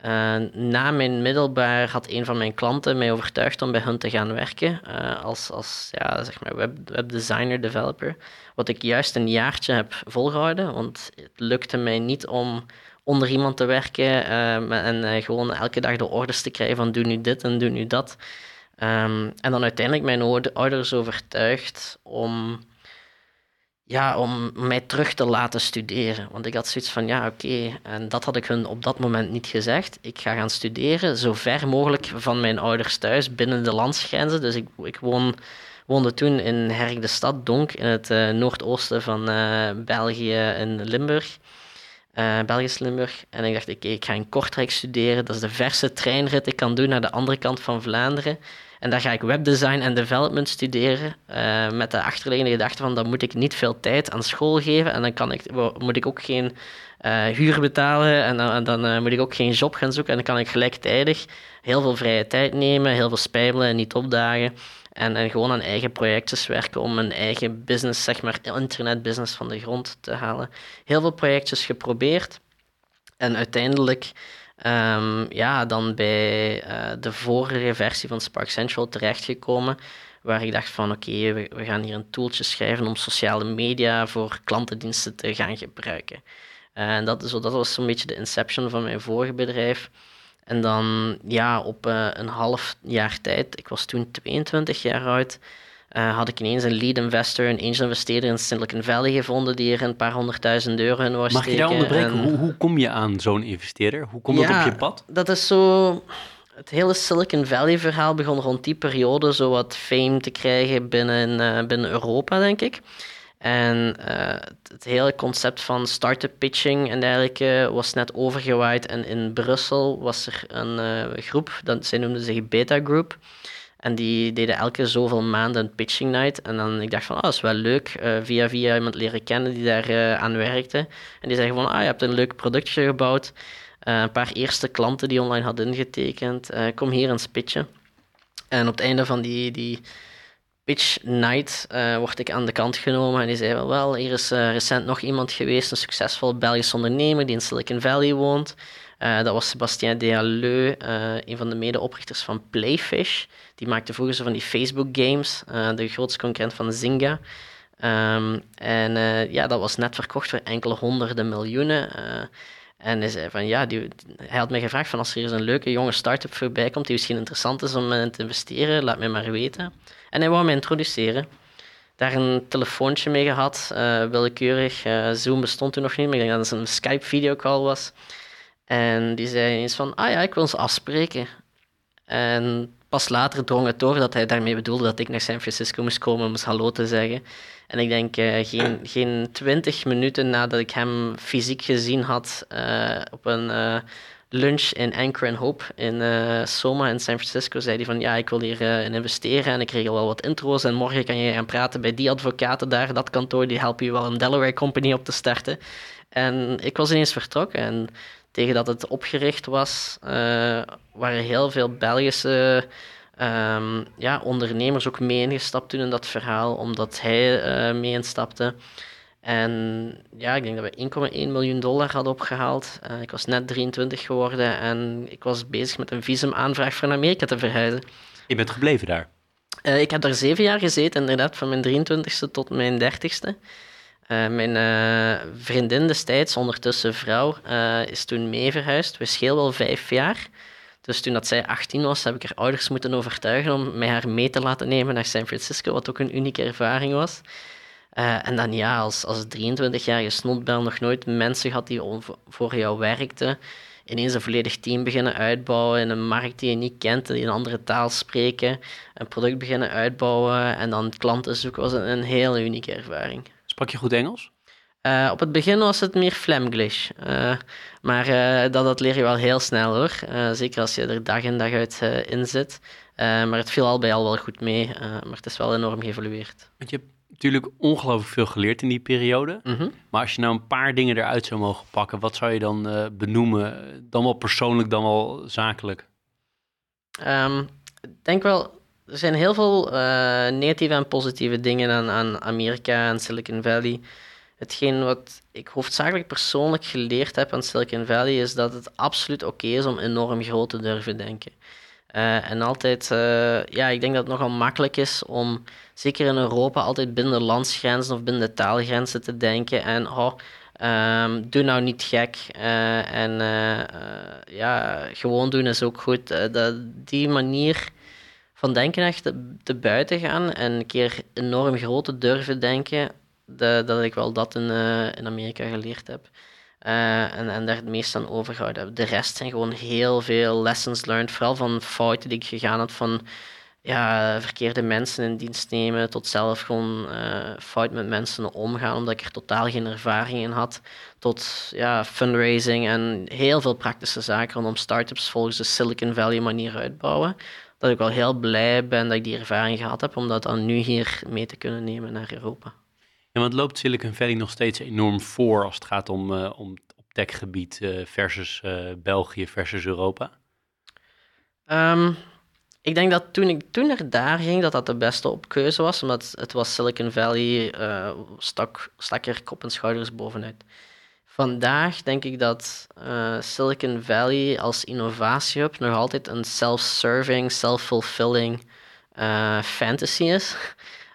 Uh, na mijn middelbaar had een van mijn klanten mij overtuigd om bij hun te gaan werken uh, als, als ja, zeg maar web, webdesigner, developer. Wat ik juist een jaartje heb volgehouden, want het lukte mij niet om onder iemand te werken uh, en gewoon elke dag de orders te krijgen van doe nu dit en doe nu dat. Um, en dan uiteindelijk mijn ouders overtuigd om ja, om mij terug te laten studeren. Want ik had zoiets van, ja, oké, en dat had ik hun op dat moment niet gezegd. Ik ga gaan studeren, zo ver mogelijk van mijn ouders thuis, binnen de landsgrenzen. Dus ik, ik woon woonde toen in Herk de Stad, Donk, in het uh, noordoosten van uh, België in Limburg. Uh, Belgisch Limburg. En ik dacht, oké, ik ga in Kortrijk studeren. Dat is de verse treinrit ik kan doen naar de andere kant van Vlaanderen. En daar ga ik webdesign en development studeren. Uh, met de achterliggende gedachte van, dan moet ik niet veel tijd aan school geven. En dan kan ik, moet ik ook geen uh, huur betalen. En dan, dan moet ik ook geen job gaan zoeken. En dan kan ik gelijktijdig heel veel vrije tijd nemen, heel veel spijbelen en niet opdagen. En, en gewoon aan eigen projectjes werken om een eigen business, zeg maar, internetbusiness van de grond te halen. Heel veel projectjes geprobeerd. En uiteindelijk um, ja, dan bij uh, de vorige versie van Spark Central terechtgekomen. Waar ik dacht van oké, we, gaan hier een tooltje schrijven om sociale media voor klantendiensten te gaan gebruiken. Uh, en dat, zo, dat was zo'n beetje de inception van mijn vorige bedrijf. En dan ja, op uh, een half jaar tijd, ik was toen 22 jaar oud, uh, had ik ineens een lead investor, een angel investeerder in Silicon Valley gevonden die er een paar honderdduizend euro in was Mag je daar onderbreken? En... Hoe, hoe, kom je aan zo'n investeerder? Hoe komt ja, dat op je pad? Dat is zo... Het hele Silicon Valley verhaal begon rond die periode zo wat fame te krijgen binnen, uh, binnen Europa, denk ik. En uh, het, hele concept van start-up pitching en dergelijke was net overgewaaid. En in Brussel was er een groep, dat, zij noemden zich Beta Group. En die deden elke zoveel maanden een pitching night. En dan ik dacht van, oh, dat is wel leuk. Uh, via via iemand leren kennen die daar aan werkte. En die zeggen van, ah, je hebt een leuk productje gebouwd. een paar eerste klanten die online hadden ingetekend. kom hier eens pitchen. En op het einde van die... die pitch night word ik aan de kant genomen en die zei wel, wel hier is recent nog iemand geweest, een succesvol Belgisch ondernemer die in Silicon Valley woont. Uh, dat was Sebastien Dehaleux, een van de medeoprichters van Playfish. Die maakte vroeger zo van die Facebook games, de grootste concurrent van Zynga. Um, en ja, dat was net verkocht voor enkele honderden miljoenen. En hij zei van ja, die, hij had mij gevraagd van als er eens een leuke jonge start-up voorbij komt die misschien interessant is om in te investeren, laat mij maar weten. En hij wou mij introduceren. Daar een telefoontje mee gehad, uh, willekeurig. Uh, Zoom bestond toen nog niet, maar ik denk dat het een Skype-videocall was. En die zei eens van, ah ja, ik wil ons afspreken. En pas later drong het door dat hij daarmee bedoelde dat ik naar San Francisco moest komen om eens hallo te zeggen. En ik denk uh, geen, geen twintig minuten nadat ik hem fysiek gezien had op een lunch in Anchor and Hope in Soma in San Francisco, zei hij van ja, ik wil hier uh, in investeren en ik regel wel wat intro's en morgen kan je gaan praten bij die advocaten daar, dat kantoor, die helpen je wel een Delaware company op te starten. En ik was ineens vertrokken en tegen dat het opgericht was, uh, waren heel veel Belgische um, ja, ondernemers ook mee ingestapt toen in dat verhaal, omdat hij mee instapte. En ja, ik denk dat we 1,1 miljoen dollar hadden opgehaald. Uh, ik was net 23 geworden en ik was bezig met een visumaanvraag voor naar Amerika te verhuizen. Je bent gebleven daar? Uh, ik heb daar zeven jaar gezeten, inderdaad, van mijn 23ste tot mijn 30ste. Uh, mijn vriendin destijds, ondertussen vrouw, is toen mee verhuisd. We schelen wel vijf jaar. Dus toen dat zij 18 was, heb ik haar ouders moeten overtuigen om mij haar mee te laten nemen naar San Francisco, wat ook een unieke ervaring was. En dan ja, als, als 23-jarige snotbel nog nooit mensen gehad die voor jou werkten. Ineens een volledig team beginnen uitbouwen in een markt die je niet kent, die een andere taal spreken. Een product beginnen uitbouwen en dan klanten zoeken was een, een hele unieke ervaring. Sprak je goed Engels? Uh, op het begin was het meer Flamglish. Uh, maar dat, dat leer je wel heel snel hoor. zeker als je er dag in dag uit in zit. maar het viel al bij al wel goed mee. maar het is wel enorm geëvolueerd. Want je natuurlijk ongelooflijk veel geleerd in die periode. Mhm. Maar als je nou een paar dingen eruit zou mogen pakken, wat zou je dan benoemen? Dan wel persoonlijk, dan wel zakelijk? Um, ik denk wel, er zijn heel veel uh, negatieve en positieve dingen aan, aan Amerika en Silicon Valley. Hetgeen wat ik hoofdzakelijk persoonlijk geleerd heb aan Silicon Valley is dat het absoluut oké is om enorm groot te durven denken. Uh, en altijd, uh, ja, ik denk dat het nogal makkelijk is om, zeker in Europa, altijd binnen landsgrenzen of binnen taalgrenzen te denken. En oh, um, doe nou niet gek. En ja, gewoon doen is ook goed. dat, die manier van denken echt te, te, buiten gaan en een keer enorm groot te durven denken, dat, dat ik wel dat in, in Amerika geleerd heb. Uh, en, en daar het meest aan overgehouden heb. De rest zijn gewoon heel veel lessons learned, vooral van fouten die ik gegaan had van ja, verkeerde mensen in dienst nemen, tot zelf gewoon uh, fout met mensen omgaan, omdat ik er totaal geen ervaring in had, tot ja, fundraising en heel veel praktische zaken rondom startups volgens de Silicon Valley manier uitbouwen. Dat ik wel heel blij ben dat ik die ervaring gehad heb, om dat dan nu hier mee te kunnen nemen naar Europa. Ja, want loopt Silicon Valley nog steeds enorm voor als het gaat om, uh, om op techgebied uh, versus België versus Europa? Um, ik denk dat toen ik toen naar daar ging, dat dat de beste opkeuze was, omdat het was Silicon Valley, stak, stak er kop en schouders bovenuit. Vandaag denk ik dat uh, Silicon Valley als innovatiehub nog altijd een self-serving, self-fulfilling uh, fantasy is.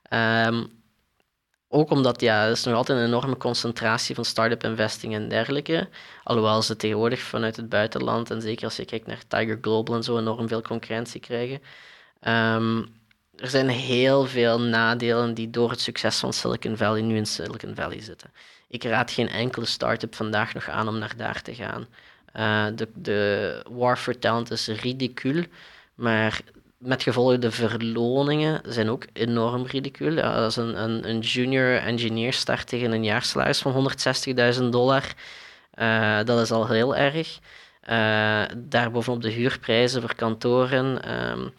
um, ook omdat ja, er is nog altijd een enorme concentratie van start-up investing en dergelijke. Alhoewel ze tegenwoordig vanuit het buitenland, en zeker als je kijkt naar Tiger Global en zo, enorm veel concurrentie krijgen. Um, er zijn heel veel nadelen die door het succes van Silicon Valley nu in Silicon Valley zitten. Ik raad geen enkele start-up vandaag nog aan om naar daar te gaan. Uh, de, de war for talent is ridicuul, maar met gevolg de verloningen zijn ook enorm ridicul. als een, een, een, junior engineer start tegen een jaarsalaris van 160.000 dollar, uh, dat is al heel erg. Uh, daarbovenop de huurprijzen voor kantoren. Um,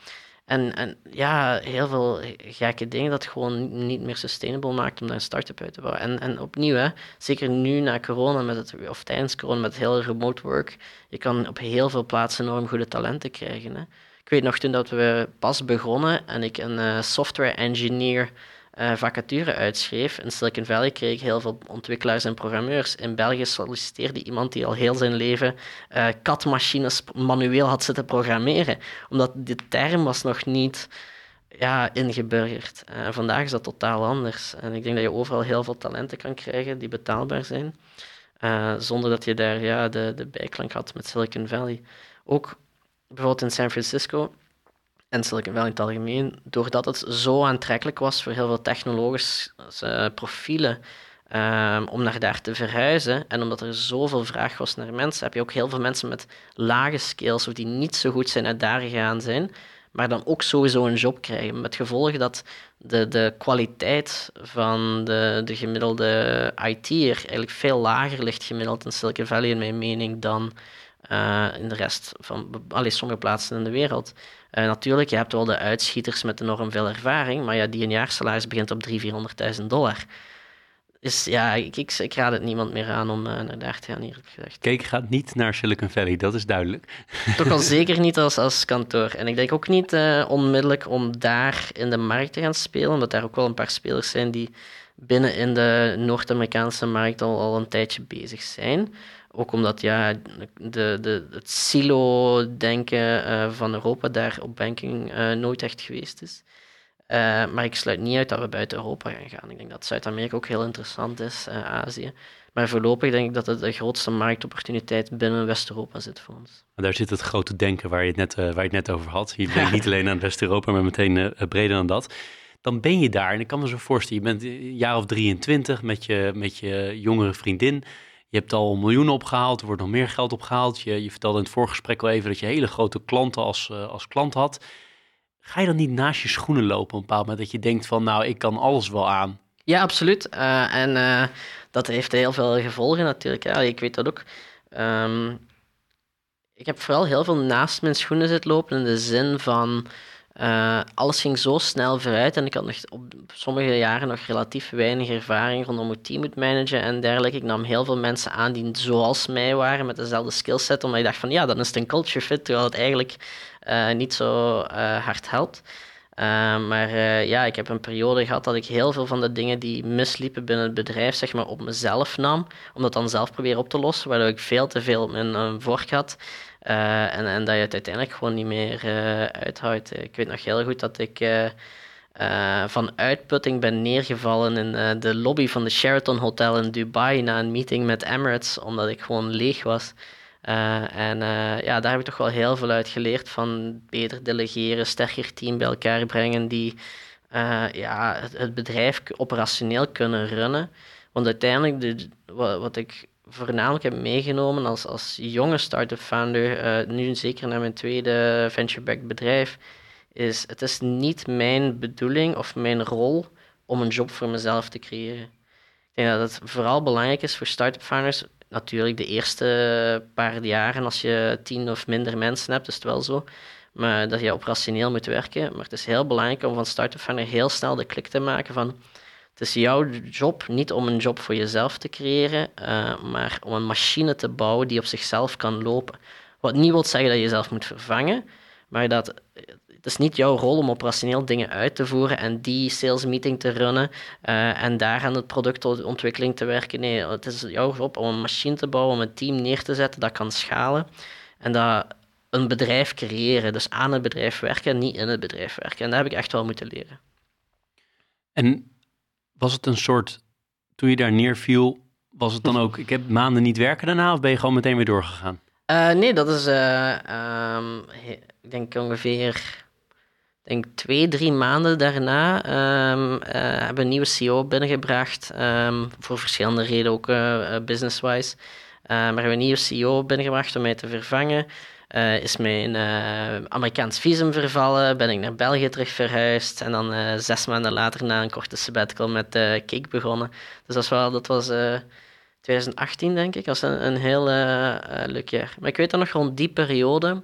en, en ja, heel veel gekke dingen dat gewoon niet meer sustainable maakt om daar een start-up uit te bouwen. En, en opnieuw, hè, zeker nu na corona, met het, of tijdens corona met heel remote work, je kan op heel veel plaatsen enorm goede talenten krijgen. Hè. Ik weet nog toen dat we pas begonnen en ik een uh, software engineer uh, vacature uitschreef. In Silicon Valley kreeg ik heel veel ontwikkelaars en programmeurs. In België solliciteerde iemand die al heel zijn leven katmachines manueel had zitten programmeren. Omdat die term was nog niet ja, ingeburgerd. Uh, vandaag is dat totaal anders. En ik denk dat je overal heel veel talenten kan krijgen die betaalbaar zijn. zonder dat je daar ja, de, de bijklank had met Silicon Valley. Ook bijvoorbeeld in San Francisco en Silicon Valley in het algemeen, doordat het zo aantrekkelijk was voor heel veel technologische profielen um, om naar daar te verhuizen en omdat er zoveel vraag was naar mensen, heb je ook heel veel mensen met lage skills of die niet zo goed zijn uit daar gegaan zijn, maar dan ook sowieso een job krijgen. Met gevolg dat de, de kwaliteit van de, de gemiddelde IT'er eigenlijk veel lager ligt gemiddeld in Silicon Valley, in mijn mening, dan uh, in de rest van allee, sommige plaatsen in de wereld. Uh, natuurlijk, je hebt wel de uitschieters met enorm veel ervaring, maar ja, die een jaarsalaris begint op 300.000, 400.000 dollar. Dus ja, ik, ik, ik, raad het niemand meer aan om uh, naar daar te gaan, eerlijk gezegd. Kijk gaat niet naar Silicon Valley, dat is duidelijk. Toch al zeker niet als, als kantoor. En ik denk ook niet uh, onmiddellijk om daar in de markt te gaan spelen, omdat daar ook wel een paar spelers zijn die binnen in de Noord-Amerikaanse markt al, al een tijdje bezig zijn. Ook omdat ja, de, de, het silo-denken uh, van Europa daar op banking uh, nooit echt geweest is. Uh, maar ik sluit niet uit dat we buiten Europa gaan gaan. Ik denk dat Zuid-Amerika ook heel interessant is, Azië. Maar voorlopig denk ik dat het de grootste marktopportuniteit binnen West-Europa zit voor ons. Daar zit het grote denken waar je het net, waar je het net over had. Je denkt niet alleen aan West-Europa, maar meteen breder dan dat. Dan ben je daar, en ik kan me zo voorstellen, je bent een jaar of 23 met je, met je jongere vriendin. Je hebt al miljoenen opgehaald, er wordt nog meer geld opgehaald. Je, je vertelde in het voorgesprek al even dat je hele grote klanten als, uh, als klant had. Ga je dan niet naast je schoenen lopen op een bepaald moment dat je denkt van nou, ik kan alles wel aan? Ja, absoluut. Uh, en uh, dat heeft heel veel gevolgen natuurlijk. Ja, ik weet dat ook. Um, ik heb vooral heel veel naast mijn schoenen zitten lopen in de zin van uh, alles ging zo snel vooruit en ik had nog op sommige jaren nog relatief weinig ervaring rondom hoe team moet managen en dergelijke. Ik nam heel veel mensen aan die zoals mij waren, met dezelfde skillset, omdat ik dacht van ja, dan is het een culture fit, terwijl het eigenlijk uh, niet zo uh, hard helpt. maar ja, ik heb een periode gehad dat ik heel veel van de dingen die misliepen binnen het bedrijf, zeg maar, op mezelf nam, om dat dan zelf proberen op te lossen, waardoor ik veel te veel op mijn vork had. Uh, en, en dat je het uiteindelijk gewoon niet meer uh, uithoudt. Ik weet nog heel goed dat ik van uitputting ben neergevallen in de lobby van de Sheraton Hotel in Dubai na een meeting met Emirates, omdat ik gewoon leeg was. en ja, daar heb ik toch wel heel veel uit geleerd van beter delegeren, sterker team bij elkaar brengen die ja, het, het, bedrijf operationeel kunnen runnen. Want uiteindelijk, de, wat ik voornamelijk heb meegenomen als, als jonge start-up founder, uh, nu zeker naar mijn tweede venture-backed bedrijf, is het is niet mijn bedoeling of mijn rol om een job voor mezelf te creëren. Ik denk dat het vooral belangrijk is voor start-up founders. Natuurlijk de eerste paar jaren, als je tien of minder mensen hebt, is het wel zo. Maar dat je operationeel moet werken. Maar het is heel belangrijk om van start-up founder heel snel de klik te maken van het is jouw job niet om een job voor jezelf te creëren, uh, maar om een machine te bouwen die op zichzelf kan lopen. Wat niet wil zeggen dat je jezelf moet vervangen, maar dat het is niet jouw rol om operationeel dingen uit te voeren en die sales meeting te runnen uh, en daar aan het productontwikkeling te werken. Nee, het is jouw job om een machine te bouwen, om een team neer te zetten dat kan schalen en dat een bedrijf creëren. Dus aan het bedrijf werken, niet in het bedrijf werken. En dat heb ik echt wel moeten leren. En was het een soort, toen je daar neerviel, was het dan ook, ik heb maanden niet werken daarna of ben je gewoon meteen weer doorgegaan? Uh, nee, dat is, uh, um, ik denk ongeveer denk twee, drie maanden daarna um, uh, hebben we een nieuwe CEO binnengebracht. Um, voor verschillende redenen, ook business-wise. maar hebben we een nieuwe CEO binnengebracht om mij te vervangen. Uh, is mijn uh, Amerikaans visum vervallen, ben ik naar België terug verhuisd en dan uh, zes maanden later na een korte sabbatical met Cake begonnen. Dus dat, wel, dat was 2018 denk ik, dat was een, een heel leuk jaar. Maar ik weet dan nog rond die periode,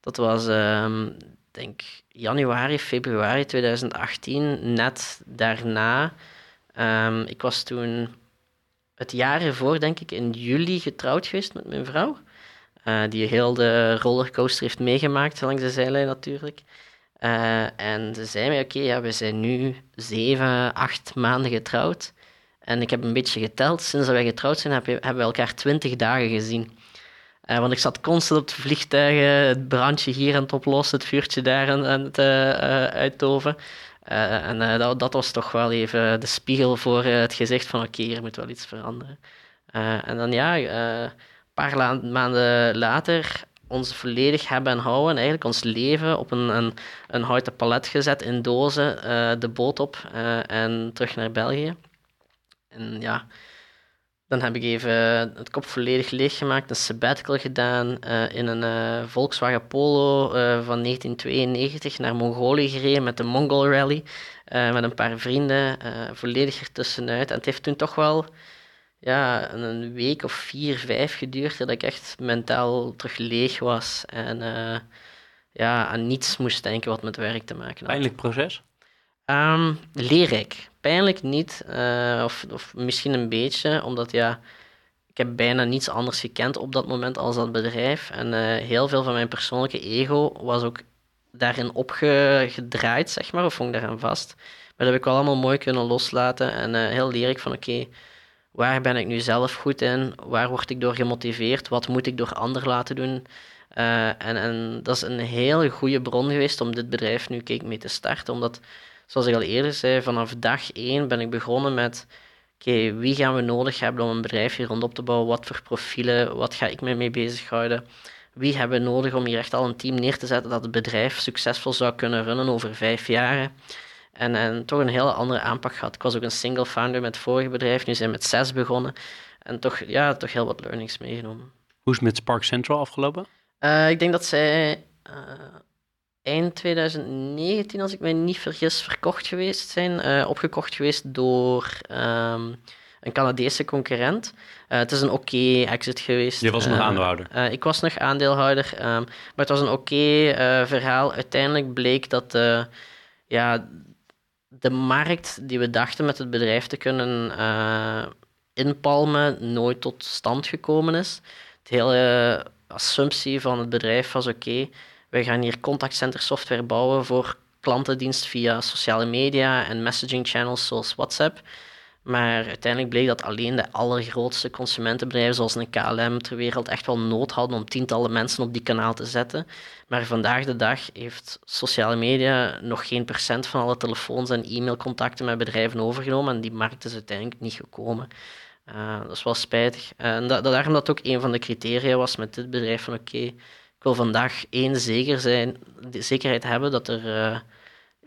dat was um, denk januari, februari 2018, net daarna. Um, ik was toen het jaar ervoor denk ik in juli getrouwd geweest met mijn vrouw. Uh, die heel de rollercoaster heeft meegemaakt langs de zijlijn natuurlijk. Uh, en ze zei mij, oké, ja, we zijn nu zeven, acht maanden getrouwd. En ik heb een beetje geteld, sinds dat wij getrouwd zijn, hebben we elkaar twintig dagen gezien. Uh, want ik zat constant op de vliegtuigen, het brandje hier aan het oplossen, het vuurtje daar aan, het uitdoven. en dat, dat, was toch wel even de spiegel voor het gezicht van oké, okay, moet wel iets veranderen. en dan ja, paar maanden later ons volledig hebben en houden. Eigenlijk ons leven op een, een, een houten palet gezet in dozen, uh, de boot op uh, en terug naar België. En ja, dan heb ik even het kop volledig leeggemaakt, een sabbatical gedaan, uh, in een Volkswagen Polo van 1992 naar Mongolië gereden met de Mongol Rally, met een paar vrienden, volledig ertussenuit. En het heeft toen toch wel ja, een week of vier, vijf geduurd dat ik echt mentaal terug leeg was en uh, ja, aan niets moest denken wat met werk te maken had. Pijnlijk proces? Um, leerrijk. Pijnlijk niet, uh, of, of misschien een beetje, omdat ja, ik heb bijna niets anders gekend op dat moment als dat bedrijf. En uh, heel veel van mijn persoonlijke ego was ook daarin opgedraaid, zeg maar, of hong daaraan vast. Maar dat heb ik wel allemaal mooi kunnen loslaten en heel leerrijk van oké, okay, Waar ben ik nu zelf goed in? Waar word ik door gemotiveerd? Wat moet ik door anderen laten doen? Uh, en, en dat is een hele goede bron geweest om dit bedrijf nu Cake mee te starten. Omdat, zoals ik al eerder zei, vanaf dag één ben ik begonnen met... Oké, wie gaan we nodig hebben om een bedrijf hier rondop te bouwen? Wat voor profielen? Wat ga ik me mee bezighouden? Wie hebben we nodig om hier echt al een team neer te zetten dat het bedrijf succesvol zou kunnen runnen over vijf jaar? En, en toch een hele andere aanpak gehad. Ik was ook een single founder met het vorige bedrijf. Nu zijn we met zes begonnen. En toch, ja, toch heel wat learnings meegenomen. Hoe is het met Spark Central afgelopen? Uh, ik denk dat zij uh, eind 2019, als ik mij niet vergis, verkocht geweest zijn. Uh, opgekocht geweest door um, een Canadese concurrent. het is een oké exit geweest. Je was nog aandeelhouder? ik was nog aandeelhouder. Um, maar het was een oké verhaal. Uiteindelijk bleek dat ja, de markt die we dachten met het bedrijf te kunnen uh, inpalmen, nooit tot stand gekomen is. De hele assumptie van het bedrijf was: oké, we gaan hier contactcenter software bouwen voor klantendienst via sociale media en messaging channels zoals WhatsApp. Maar uiteindelijk bleek dat alleen de allergrootste consumentenbedrijven, zoals een KLM ter wereld, echt wel nood hadden om tientallen mensen op die kanaal te zetten. Maar vandaag de dag heeft sociale media nog geen procent van alle telefoons en e-mailcontacten met bedrijven overgenomen. En die markt is uiteindelijk niet gekomen. Uh, dat is wel spijtig. En dat, daarom dat ook een van de criteria was met dit bedrijf van oké, ik wil vandaag één zeker zijn, de zekerheid hebben dat er... Uh,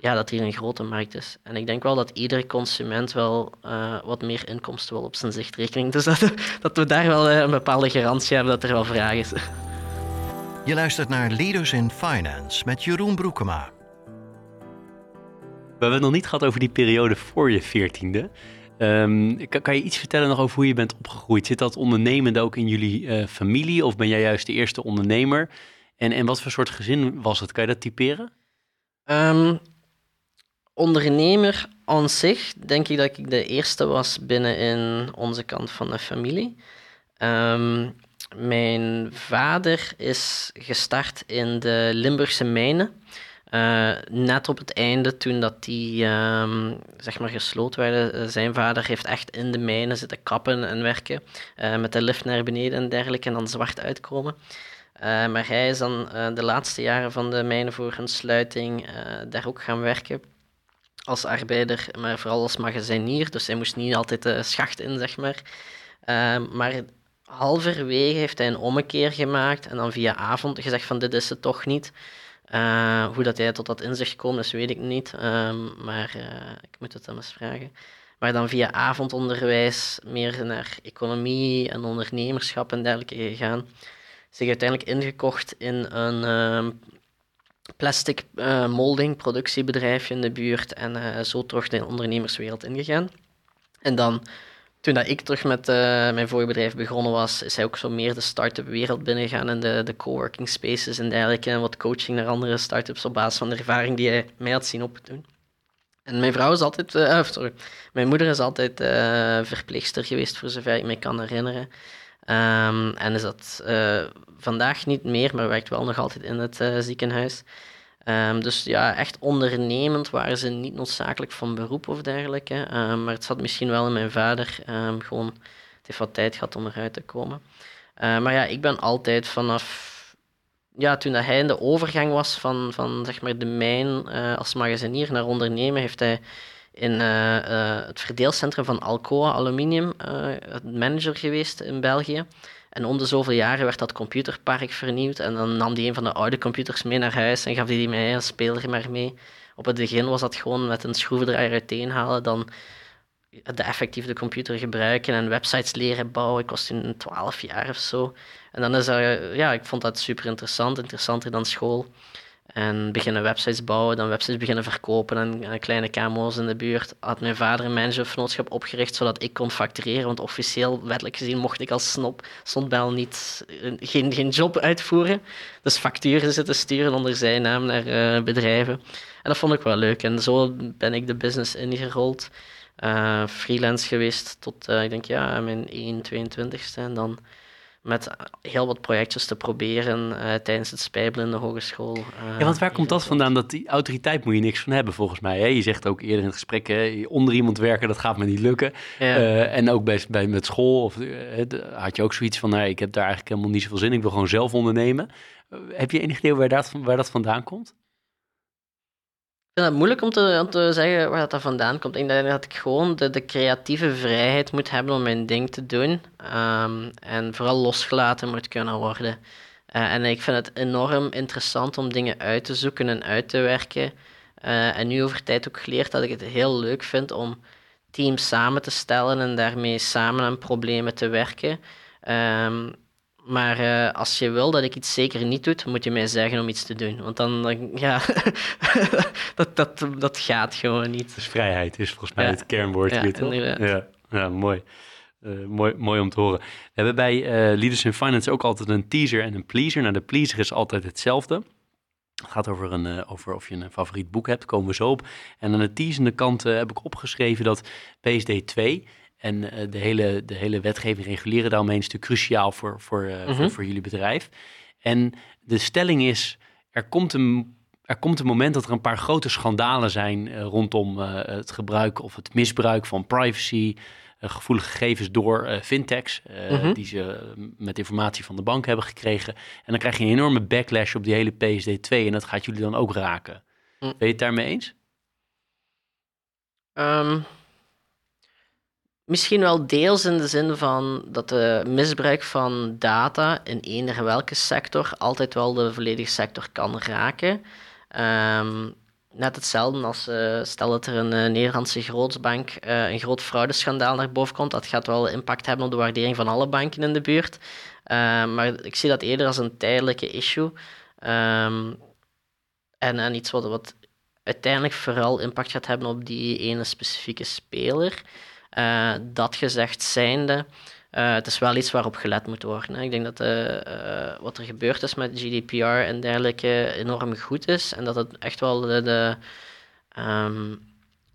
ja, dat hier een grote markt is. En ik denk wel dat iedere consument wel uh, wat meer inkomsten wil op zijn zichtrekening. Dus dat, dat we daar wel uh, een bepaalde garantie hebben dat er wel vraag is. Je luistert naar Leaders in Finance met Jeroen Broekema. hebben het nog niet gehad over die periode voor je veertiende. Um, kan, kan, je iets vertellen nog over hoe je bent opgegroeid? Zit dat ondernemende ook in jullie uh, familie of ben jij juist de eerste ondernemer? En, en wat voor soort gezin was het? Kan je dat typeren? Um, ondernemer aan zich denk ik dat ik de eerste was binnen in onze kant van de familie. Um, mijn vader is gestart in de Limburgse mijnen. Uh, net op het einde, toen dat die um, zeg maar gesloten werden, uh, zijn vader heeft echt in de mijnen zitten kappen en werken. Uh, met de lift naar beneden en dergelijke en dan zwart uitkomen. maar hij is dan de laatste jaren van de mijnen voor een sluiting daar ook gaan werken. Als arbeider, maar vooral als magazinier. Dus hij moest niet altijd de schacht in, zeg maar. maar halverwege heeft hij een ommekeer gemaakt en dan via avond gezegd van dit is het toch niet. Uh, hoe dat hij tot dat inzicht gekomen is, weet ik niet. Um, maar uh, ik moet het hem eens vragen. Maar dan via avondonderwijs meer naar economie en ondernemerschap en dergelijke gegaan. Zich uiteindelijk ingekocht in een uh, plastic uh, molding productiebedrijfje in de buurt en zo terug de ondernemerswereld ingegaan. En dan toen dat ik terug met uh, mijn voorbedrijf begonnen was, is hij ook zo meer de start-up wereld binnengegaan en de, de coworking spaces en dergelijke. En wat coaching naar andere start-ups op basis van de ervaring die hij mij had zien opdoen. En mijn vrouw is altijd, uh, mijn moeder is altijd uh, verpleegster geweest, voor zover ik me kan herinneren. Um, en is dat vandaag niet meer, maar werkt wel nog altijd in het ziekenhuis. Um, dus ja, echt ondernemend waren ze niet noodzakelijk van beroep of dergelijke. Um, maar het zat misschien wel in mijn vader. Um, gewoon, het heeft wat tijd gehad om eruit te komen. Maar ja, ik ben altijd vanaf... Ja, toen dat hij in de overgang was van, van zeg maar de mijn uh, als magazinier naar ondernemen, heeft hij in uh, het verdeelcentrum van Alcoa Aluminium manager geweest in België. En om de zoveel jaren werd dat computerpark vernieuwd. En dan nam die een van de oude computers mee naar huis en gaf die, die mij als speler maar mee. Op het begin was dat gewoon met een schroevendraaier uiteenhalen, dan de effectieve computer gebruiken en websites leren bouwen. Ik was toen 12 jaar of zo. En dan is er, ja, ik vond dat super interessant, interessanter dan school. En beginnen websites bouwen, dan websites beginnen verkopen en, kleine KMO's in de buurt. Had mijn vader een managementvernootschap opgericht zodat ik kon factureren. Want officieel, wettelijk gezien, mocht ik als snop, snotbel niet, eh, geen, geen job uitvoeren. Dus facturen zitten sturen onder zijn naam naar uh, bedrijven. En dat vond ik wel leuk. En zo ben ik de business ingerold. Uh, freelance geweest tot, ik denk, ja, mijn 1, 22ste. En dan met heel wat projectjes te proberen uh, tijdens het spijbelen in de hogeschool. Uh, ja, want waar komt dat vandaan? Dat die autoriteit moet je niks van hebben, volgens mij. Hè? Je zegt ook eerder in het gesprek, hè, onder iemand werken, dat gaat me niet lukken. Ja. Uh, en ook bij, bij, met school of, had je ook zoiets van, nou, ik heb daar eigenlijk helemaal niet zoveel zin in, ik wil gewoon zelf ondernemen. heb je enig idee waar dat, waar dat vandaan komt? Ik vind het moeilijk om te, zeggen waar dat vandaan komt. Ik denk dat ik gewoon de, de creatieve vrijheid moet hebben om mijn ding te doen. Um, en vooral losgelaten moet kunnen worden. Uh, en ik vind het enorm interessant om dingen uit te zoeken en uit te werken. Uh, en nu over tijd ook geleerd dat ik het heel leuk vind om teams samen te stellen en daarmee samen aan problemen te werken. Um, maar uh, als je wil dat ik iets zeker niet doe, moet je mij zeggen om iets te doen. Want dan, dan ja, dat, dat, dat gaat gewoon niet. Dus vrijheid is volgens mij ja. het kernwoord ja, hier, toch? Ja, ja, mooi. Uh, mooi, mooi om te horen. We hebben bij uh, Leaders in Finance ook altijd een teaser en een pleaser. Nou, de pleaser is altijd hetzelfde. Het gaat over, een, uh, over of je een favoriet boek hebt, komen we zo op. En aan de teasende kant heb ik opgeschreven dat PSD 2... En uh, de, hele, de hele wetgeving reguleren daaromheen is natuurlijk cruciaal voor, voor, uh, voor, voor, jullie bedrijf. En de stelling is, er komt een, er komt een moment dat er een paar grote schandalen zijn uh, rondom het gebruik of het misbruik van privacy, gevoelige gegevens door fintechs, mm-hmm. die ze met informatie van de bank hebben gekregen. En dan krijg je een enorme backlash op die hele PSD2 en dat gaat jullie dan ook raken. Mm. Ben je het daarmee eens? Um Misschien wel deels in de zin van dat de misbruik van data in eender welke sector altijd wel de volledige sector kan raken. Um, net hetzelfde als uh, stel dat er een uh, Nederlandse grootsbank uh, een groot fraudeschandaal naar boven komt. Dat gaat wel impact hebben op de waardering van alle banken in de buurt. Ehm, maar ik zie dat eerder als een tijdelijke issue. Um, en, en iets wat, wat uiteindelijk vooral impact gaat hebben op die ene specifieke speler. Uh, dat gezegd zijnde, uh, het is wel iets waarop gelet moet worden. Hè. Ik denk dat uh, wat er gebeurd is met GDPR en dergelijke enorm goed is en dat het echt wel de, de,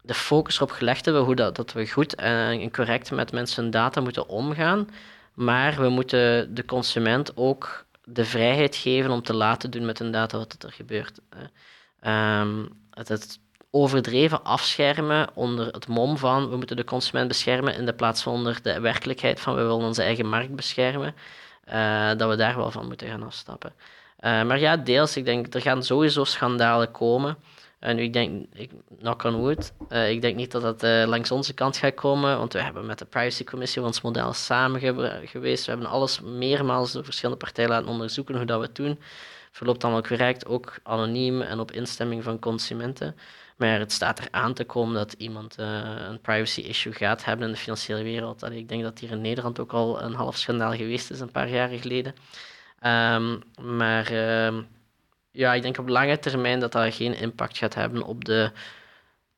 de focus erop gelegd hebben hoe dat, dat we goed en correct met mensen data moeten omgaan. Maar we moeten de consument ook de vrijheid geven om te laten doen met hun data wat er gebeurt. Um, het, het, overdreven afschermen onder het mom van we moeten de consument beschermen in de plaats van onder de werkelijkheid van we willen onze eigen markt beschermen, uh, dat we daar wel van moeten gaan afstappen. Uh, maar ja, deels, ik denk, er gaan sowieso schandalen komen. En ik denk, ik, knock on wood, uh, ik denk niet dat dat uh, langs onze kant gaat komen, want we hebben met de privacycommissie ons model samen geweest. We hebben alles meermaals door verschillende partijen laten onderzoeken hoe dat we het doen. Verloopt allemaal correct, ook anoniem en op instemming van consumenten. Maar het staat er aan te komen dat iemand uh, een privacy issue gaat hebben in de financiële wereld. Allee, ik denk dat hier in Nederland ook al een half schandaal geweest is een paar jaren geleden. Um, maar uh, ja, ik denk op lange termijn dat dat geen impact gaat hebben op de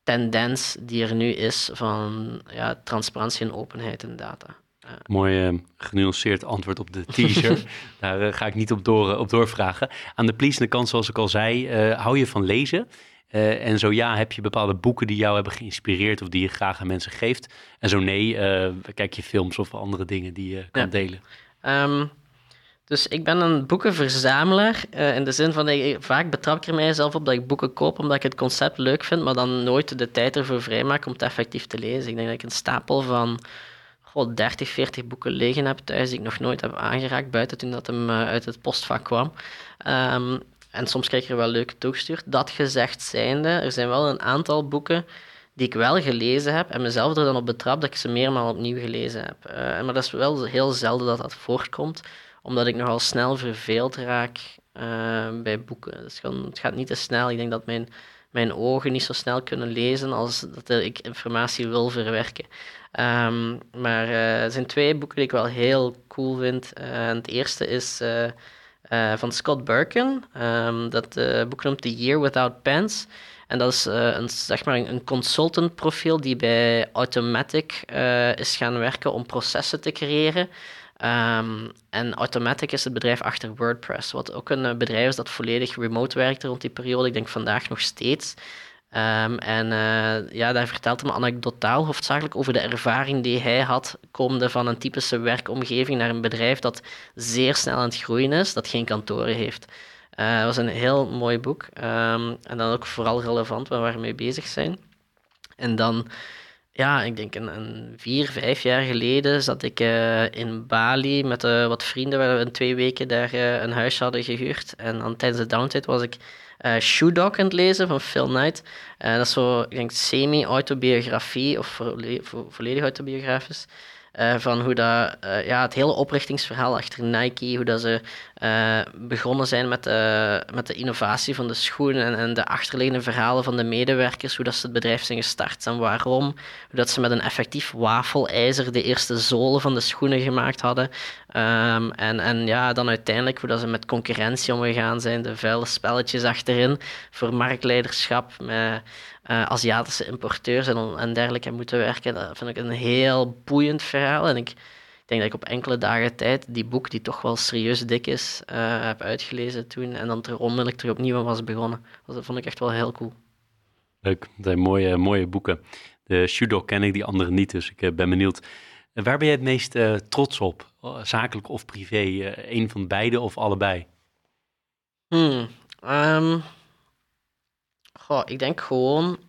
tendens die er nu is van ja, transparantie en openheid in data. Uh. Mooi uh, genuanceerd antwoord op de teaser. Daar uh, ga ik niet op, door, op doorvragen. Aan de pleasende kant, zoals ik al zei, hou je van lezen? En zo ja, heb je bepaalde boeken die jou hebben geïnspireerd of die je graag aan mensen geeft? En zo nee, kijk je films of andere dingen die je kan ja. delen? Um, dus ik ben een boekenverzamelaar. Uh, in de zin van, ik, vaak betrap ik er mijzelf op dat ik boeken koop omdat ik het concept leuk vind, maar dan nooit de tijd ervoor vrijmaak om het effectief te lezen. Ik denk dat ik een stapel van goh, 30, 40 boeken liggen heb thuis die ik nog nooit heb aangeraakt, buiten toen dat hem uit het postvak kwam. Um, en soms krijg je er wel leuke toegestuurd. Dat gezegd zijnde, er zijn wel een aantal boeken die ik wel gelezen heb en mezelf er dan op betrap dat ik ze meermaal opnieuw gelezen heb. Uh, maar dat is wel heel zelden dat dat voortkomt, omdat ik nogal snel verveeld raak uh, bij boeken. Het gaat niet te snel. Ik denk dat mijn, mijn ogen niet zo snel kunnen lezen als dat ik informatie wil verwerken. Um, maar uh, er zijn twee boeken die ik wel heel cool vind. het eerste is van Scott Birkin. Um, dat boek noemt The Year Without Pants. En dat is een, zeg maar een consultant profiel die bij Automatic is gaan werken om processen te creëren. Um, en Automatic is het bedrijf achter WordPress, wat ook een bedrijf is dat volledig remote werkte rond die periode. Ik denk vandaag nog steeds. Um, en uh, ja, daar vertelt hem anekdotaal hoofdzakelijk over de ervaring die hij had, komende van een typische werkomgeving naar een bedrijf dat zeer snel aan het groeien is, dat geen kantoren heeft. Uh, dat was een heel mooi boek. Um, en dan ook vooral relevant waar we mee bezig zijn. En dan, ja, ik denk een, een vier, vijf jaar geleden zat ik uh, in Bali met wat vrienden, waar we in twee weken daar een huis hadden gehuurd. En dan tijdens de downtime was ik Shoe Dog aan het lezen van Phil Knight. Dat is zo, ik denk, semi-autobiografie of volledig autobiografisch. Uh, van hoe dat, uh, ja, het hele oprichtingsverhaal achter Nike, hoe dat ze uh, begonnen zijn met, met de innovatie van de schoenen en, en, de achterliggende verhalen van de medewerkers, hoe dat ze het bedrijf zijn gestart en waarom, hoe dat ze met een effectief wafelijzer de eerste zolen van de schoenen gemaakt hadden. Um, en, en ja, dan uiteindelijk hoe dat ze met concurrentie omgegaan zijn, de vuile spelletjes achterin voor marktleiderschap, met uh, Aziatische importeurs en, en dergelijke moeten werken. Dat vind ik een heel boeiend verhaal. En ik, ik denk dat ik op enkele dagen tijd die boek, die toch wel serieus dik is, uh, heb uitgelezen toen. En dan er onmiddellijk terug opnieuw was begonnen. Dus dat vond ik echt wel heel cool. Leuk, dat zijn mooie, mooie boeken. De Shudo ken ik, die andere niet, dus ik ben benieuwd. Waar ben je het meest uh, trots op? Zakelijk of privé? Uh, een van beide of allebei? Hmm, um, Goh, ik denk gewoon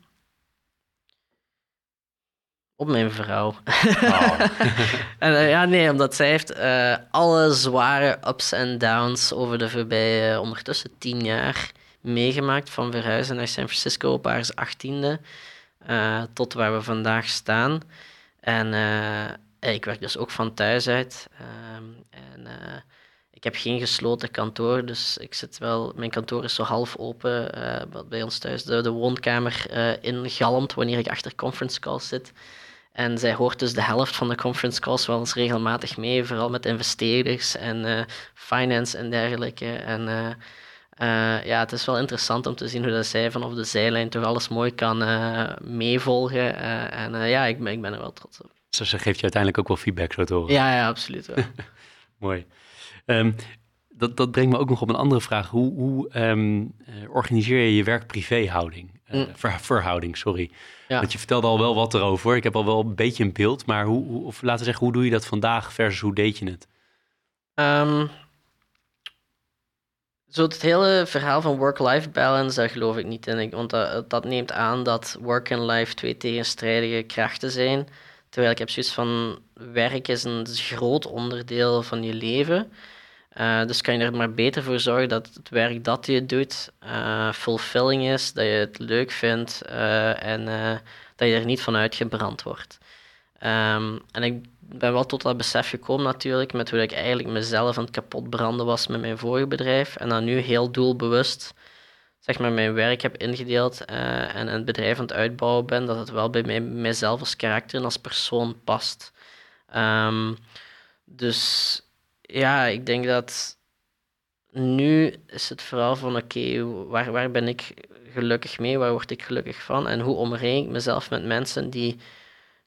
op mijn vrouw. Oh. en, uh, ja, nee, omdat zij heeft uh, alle zware ups en downs over de voorbije uh, ondertussen tien jaar meegemaakt. Van verhuizen naar San Francisco op haar achttiende tot waar we vandaag staan. En ik werk dus ook van thuis uit. Ehm, en ik heb geen gesloten kantoor, dus ik zit wel... Mijn kantoor is zo half open, uh, bij ons thuis de, de woonkamer uh, ingalmt wanneer ik achter conference calls zit. En zij hoort dus de helft van de conference calls wel eens regelmatig mee, vooral met investeerders en finance en dergelijke. En Eh, ja, het is wel interessant om te zien hoe dat zij vanaf de zijlijn toch alles mooi kan meevolgen. En ja, ik ik ben er wel trots op. Zo, ze geeft je uiteindelijk ook wel feedback, zo te horen. Ja, ja absoluut wel. mooi. Um, dat, dat brengt me ook nog op een andere vraag. Hoe, hoe um, organiseer je je werk-privé-houding? Mm. Ver, verhouding, sorry. Ja. Want je vertelde al wel wat erover. Ik heb al wel een beetje een beeld. Maar hoe, hoe of laten we zeggen, hoe doe je dat vandaag versus hoe deed je het? Um, zo het hele verhaal van work-life balance, daar geloof ik niet in. Want dat, dat neemt aan dat work en life twee tegenstrijdige krachten zijn. Terwijl ik heb zoiets van, werk is een groot onderdeel van je leven. Uh, dus kan je er maar beter voor zorgen dat het werk dat je doet uh, fulfilling is, dat je het leuk vindt uh, en dat je er niet van uitgebrand wordt. Um, en ik ben wel tot dat besef gekomen natuurlijk, met hoe ik eigenlijk mezelf aan het kapot branden was met mijn vorige bedrijf. En dan nu heel doelbewust zeg maar, mijn werk heb ingedeeld uh, en een bedrijf aan het uitbouwen ben, dat het wel bij mij, mijzelf als karakter en als persoon past. Um, dus ja, ik denk dat nu is het vooral van oké, waar, waar ben ik gelukkig mee, waar word ik gelukkig van en hoe omring ik mezelf met mensen die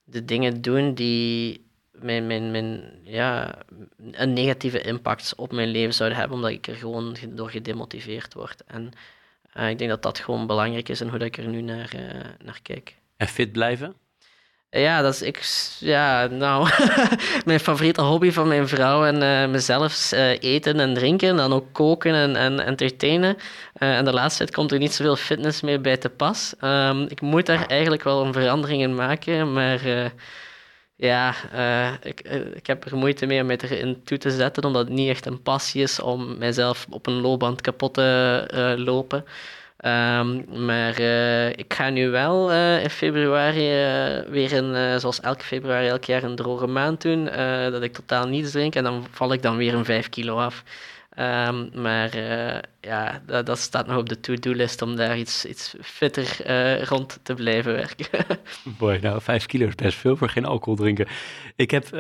de dingen doen die mijn, mijn, mijn, ja, een negatieve impact op mijn leven zouden hebben, omdat ik er gewoon door gedemotiveerd word. En uh, ik denk dat dat gewoon belangrijk is en hoe dat ik er nu naar, uh, naar kijk. En fit blijven? Ja, dat is ik. Ja, nou, mijn favoriete hobby van mijn vrouw en uh, mezelf eten en drinken, dan ook koken en, en entertainen. en de laatste tijd komt er niet zoveel fitness meer bij te pas. Um, ik moet daar eigenlijk wel een verandering in maken, maar ja, uh, ik, eh, ik heb er moeite mee om mij erin toe te zetten, omdat het niet echt een passie is om mijzelf op een loopband kapot te uh, lopen. Um, maar ik ga nu wel in februari weer een, zoals elke februari elk jaar, een droge maand doen, dat ik totaal niets drink en dan val ik dan weer een 5 kilo af. Um, maar uh, ja, dat, dat, staat nog op de to-do-list om daar iets, iets fitter uh, rond te blijven werken. Boy, nou, vijf kilo is best veel voor geen alcohol drinken. Ik heb uh,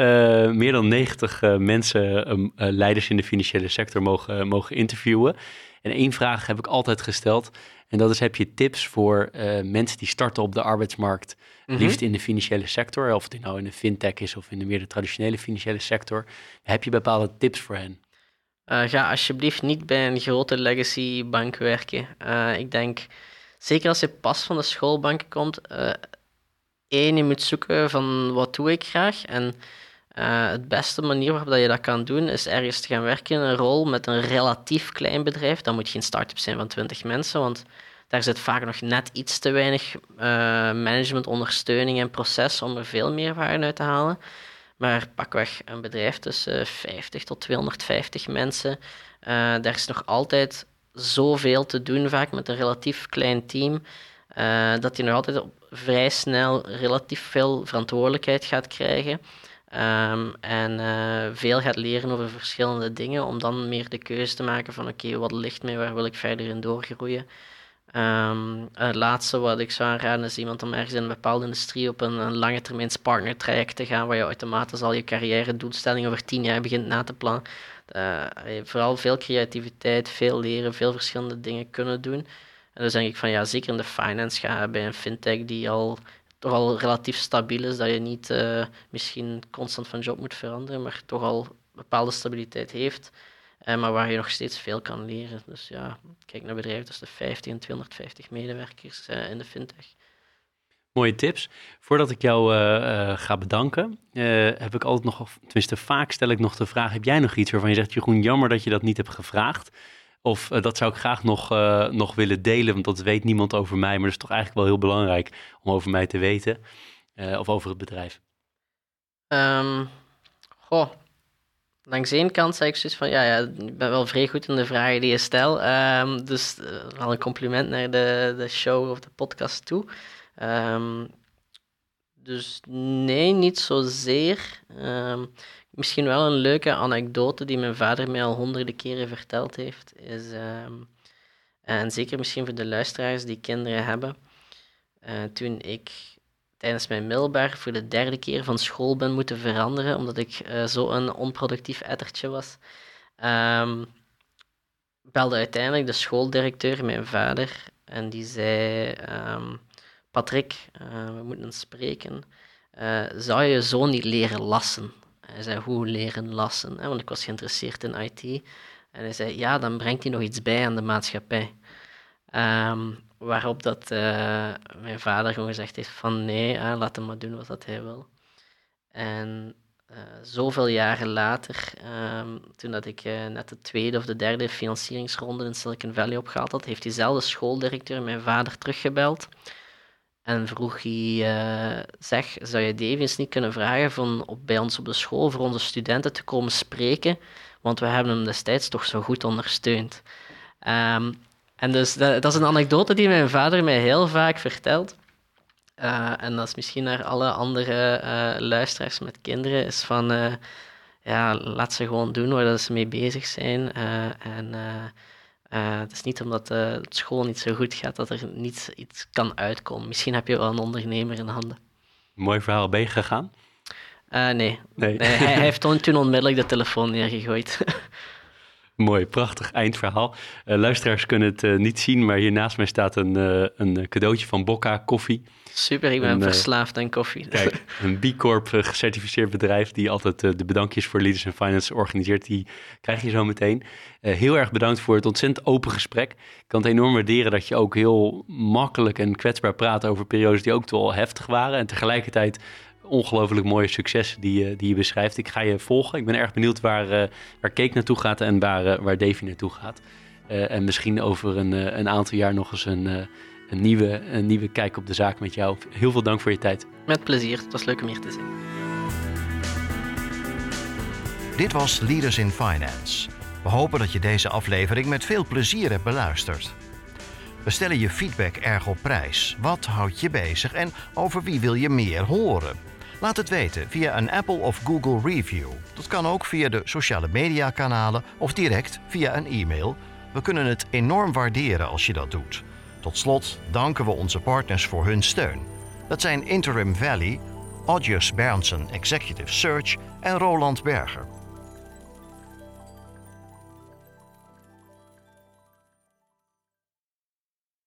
meer dan 90 mensen, um, leiders in de financiële sector, mogen, mogen interviewen. En één vraag heb ik altijd gesteld. En dat is, heb je tips voor mensen die starten op de arbeidsmarkt, mm -hmm. liefst in de financiële sector, of het nou in de fintech is of in de meer de traditionele financiële sector. Heb je bepaalde tips voor hen? Uh, ga alsjeblieft niet bij een grote legacy bank werken. Uh, ik denk, zeker als je pas van de schoolbank komt, uh, één, je moet zoeken van wat doe ik graag. En het beste manier waarop je dat kan doen, is ergens te gaan werken in een rol met een relatief klein bedrijf. Dat moet geen start-up zijn van 20 mensen, want daar zit vaak nog net iets te weinig managementondersteuning en proces om er veel meer waarde uit te halen. Maar pakweg een bedrijf tussen 50 tot 250 mensen. Uh, daar is nog altijd zoveel te doen, vaak met een relatief klein team. Uh, dat je nog altijd op vrij snel relatief veel verantwoordelijkheid gaat krijgen. Um, en uh, veel gaat leren over verschillende dingen, om dan meer de keuze te maken van oké, wat ligt mij, waar wil ik verder in doorgroeien. Um, het laatste wat ik zou aanraden is iemand om ergens in een bepaalde industrie op een, lange termijn partner traject te gaan, waar je automatisch al je carrière doelstelling over tien jaar begint na te plannen. Uh, vooral veel creativiteit, veel leren, veel verschillende dingen kunnen doen. En dus denk ik van ja, zeker in de finance ga bij een fintech die al toch al relatief stabiel is, dat je niet uh, misschien constant van job moet veranderen, maar toch al bepaalde stabiliteit heeft. Uh, maar waar je nog steeds veel kan leren. Dus ja, kijk naar bedrijven tussen de 50 en 250 medewerkers uh, in de fintech. Mooie tips. Voordat ik jou uh, ga bedanken, heb ik altijd nog, tenminste vaak stel ik nog de vraag, heb jij nog iets waarvan je zegt, Jeroen, jammer dat je dat niet hebt gevraagd? Of dat zou ik graag nog, nog willen delen, want dat weet niemand over mij, maar dat is toch eigenlijk wel heel belangrijk om over mij te weten of over het bedrijf. Um, goh, langs één kant zei ik zoiets van, ja, ja, ik ben wel vrij goed in de vragen die je stelt. Um, dus uh, wel een compliment naar de, de show of de podcast toe. Um, dus nee, niet zozeer. Um, misschien wel een leuke anekdote die mijn vader mij al honderden keren verteld heeft. Is, en zeker misschien voor de luisteraars die kinderen hebben. Uh, toen ik tijdens mijn middelbaar voor de derde keer van school ben moeten veranderen, omdat ik zo een onproductief ettertje was. Um, belde uiteindelijk de schooldirecteur, mijn vader, en die zei: ehm, Patrick, uh, we moeten spreken. Uh, zou je zo niet leren lassen? Hij zei: Hoe leren lassen? Want ik was geïnteresseerd in IT. En hij zei: Ja, dan brengt hij nog iets bij aan de maatschappij. Um, waarop dat, uh, mijn vader gewoon gezegd heeft: van nee, laat hem maar doen wat hij wil. En uh, zoveel jaren later, um, toen dat ik uh, net de tweede of de derde financieringsronde in Silicon Valley opgehaald had, heeft diezelfde schooldirecteur mijn vader teruggebeld. En vroeg hij, zeg, zou je Davy eens niet kunnen vragen van op, bij ons op de school voor onze studenten te komen spreken? Want we hebben hem destijds toch zo goed ondersteund. Um, en dus dat, dat, is een anekdote die mijn vader mij heel vaak vertelt. Uh, en dat is misschien naar alle andere uh, luisteraars met kinderen, is van uh, ja, laat ze gewoon doen waar ze mee bezig zijn. en het is niet omdat het school niet zo goed gaat dat er niet iets kan uitkomen. Misschien heb je wel een ondernemer in handen. Mooi verhaal, ben je gegaan? nee. nee. nee hij, hij, heeft toen onmiddellijk de telefoon neergegooid. Mooi, prachtig eindverhaal. Uh, luisteraars kunnen het uh, niet zien, maar hier naast mij staat een, uh, een cadeautje van Bocca Koffie. Super, ik ben een, verslaafd aan koffie. Kijk, een B Corp gecertificeerd bedrijf die altijd de bedankjes voor Leaders in Finance organiseert. Die krijg je zo meteen. heel erg bedankt voor het ontzettend open gesprek. Ik kan het enorm waarderen dat je ook heel makkelijk en kwetsbaar praat over periodes die ook wel heftig waren. En tegelijkertijd ongelooflijk mooie successen die, je, die je beschrijft. Ik ga je volgen. Ik ben erg benieuwd waar, uh, waar Cake naartoe gaat en waar, uh, waar Davy naartoe gaat. Uh, en misschien over een, een aantal jaar nog eens een, een, nieuwe, een nieuwe kijk op de zaak met jou. Heel veel dank voor je tijd. Met plezier. Het was leuk om hier te zijn. Dit was Leaders in Finance. We hopen dat je deze aflevering met veel plezier hebt beluisterd. We stellen je feedback erg op prijs. Wat houdt je bezig en over wie wil je meer horen? Laat het weten via een Apple of Google review. Dat kan ook via de sociale mediakanalen of direct via een e-mail. We kunnen het enorm waarderen als je dat doet. Tot slot danken we onze partners voor hun steun. Dat zijn Interim Valley, Audius Berndsen Executive Search en Roland Berger.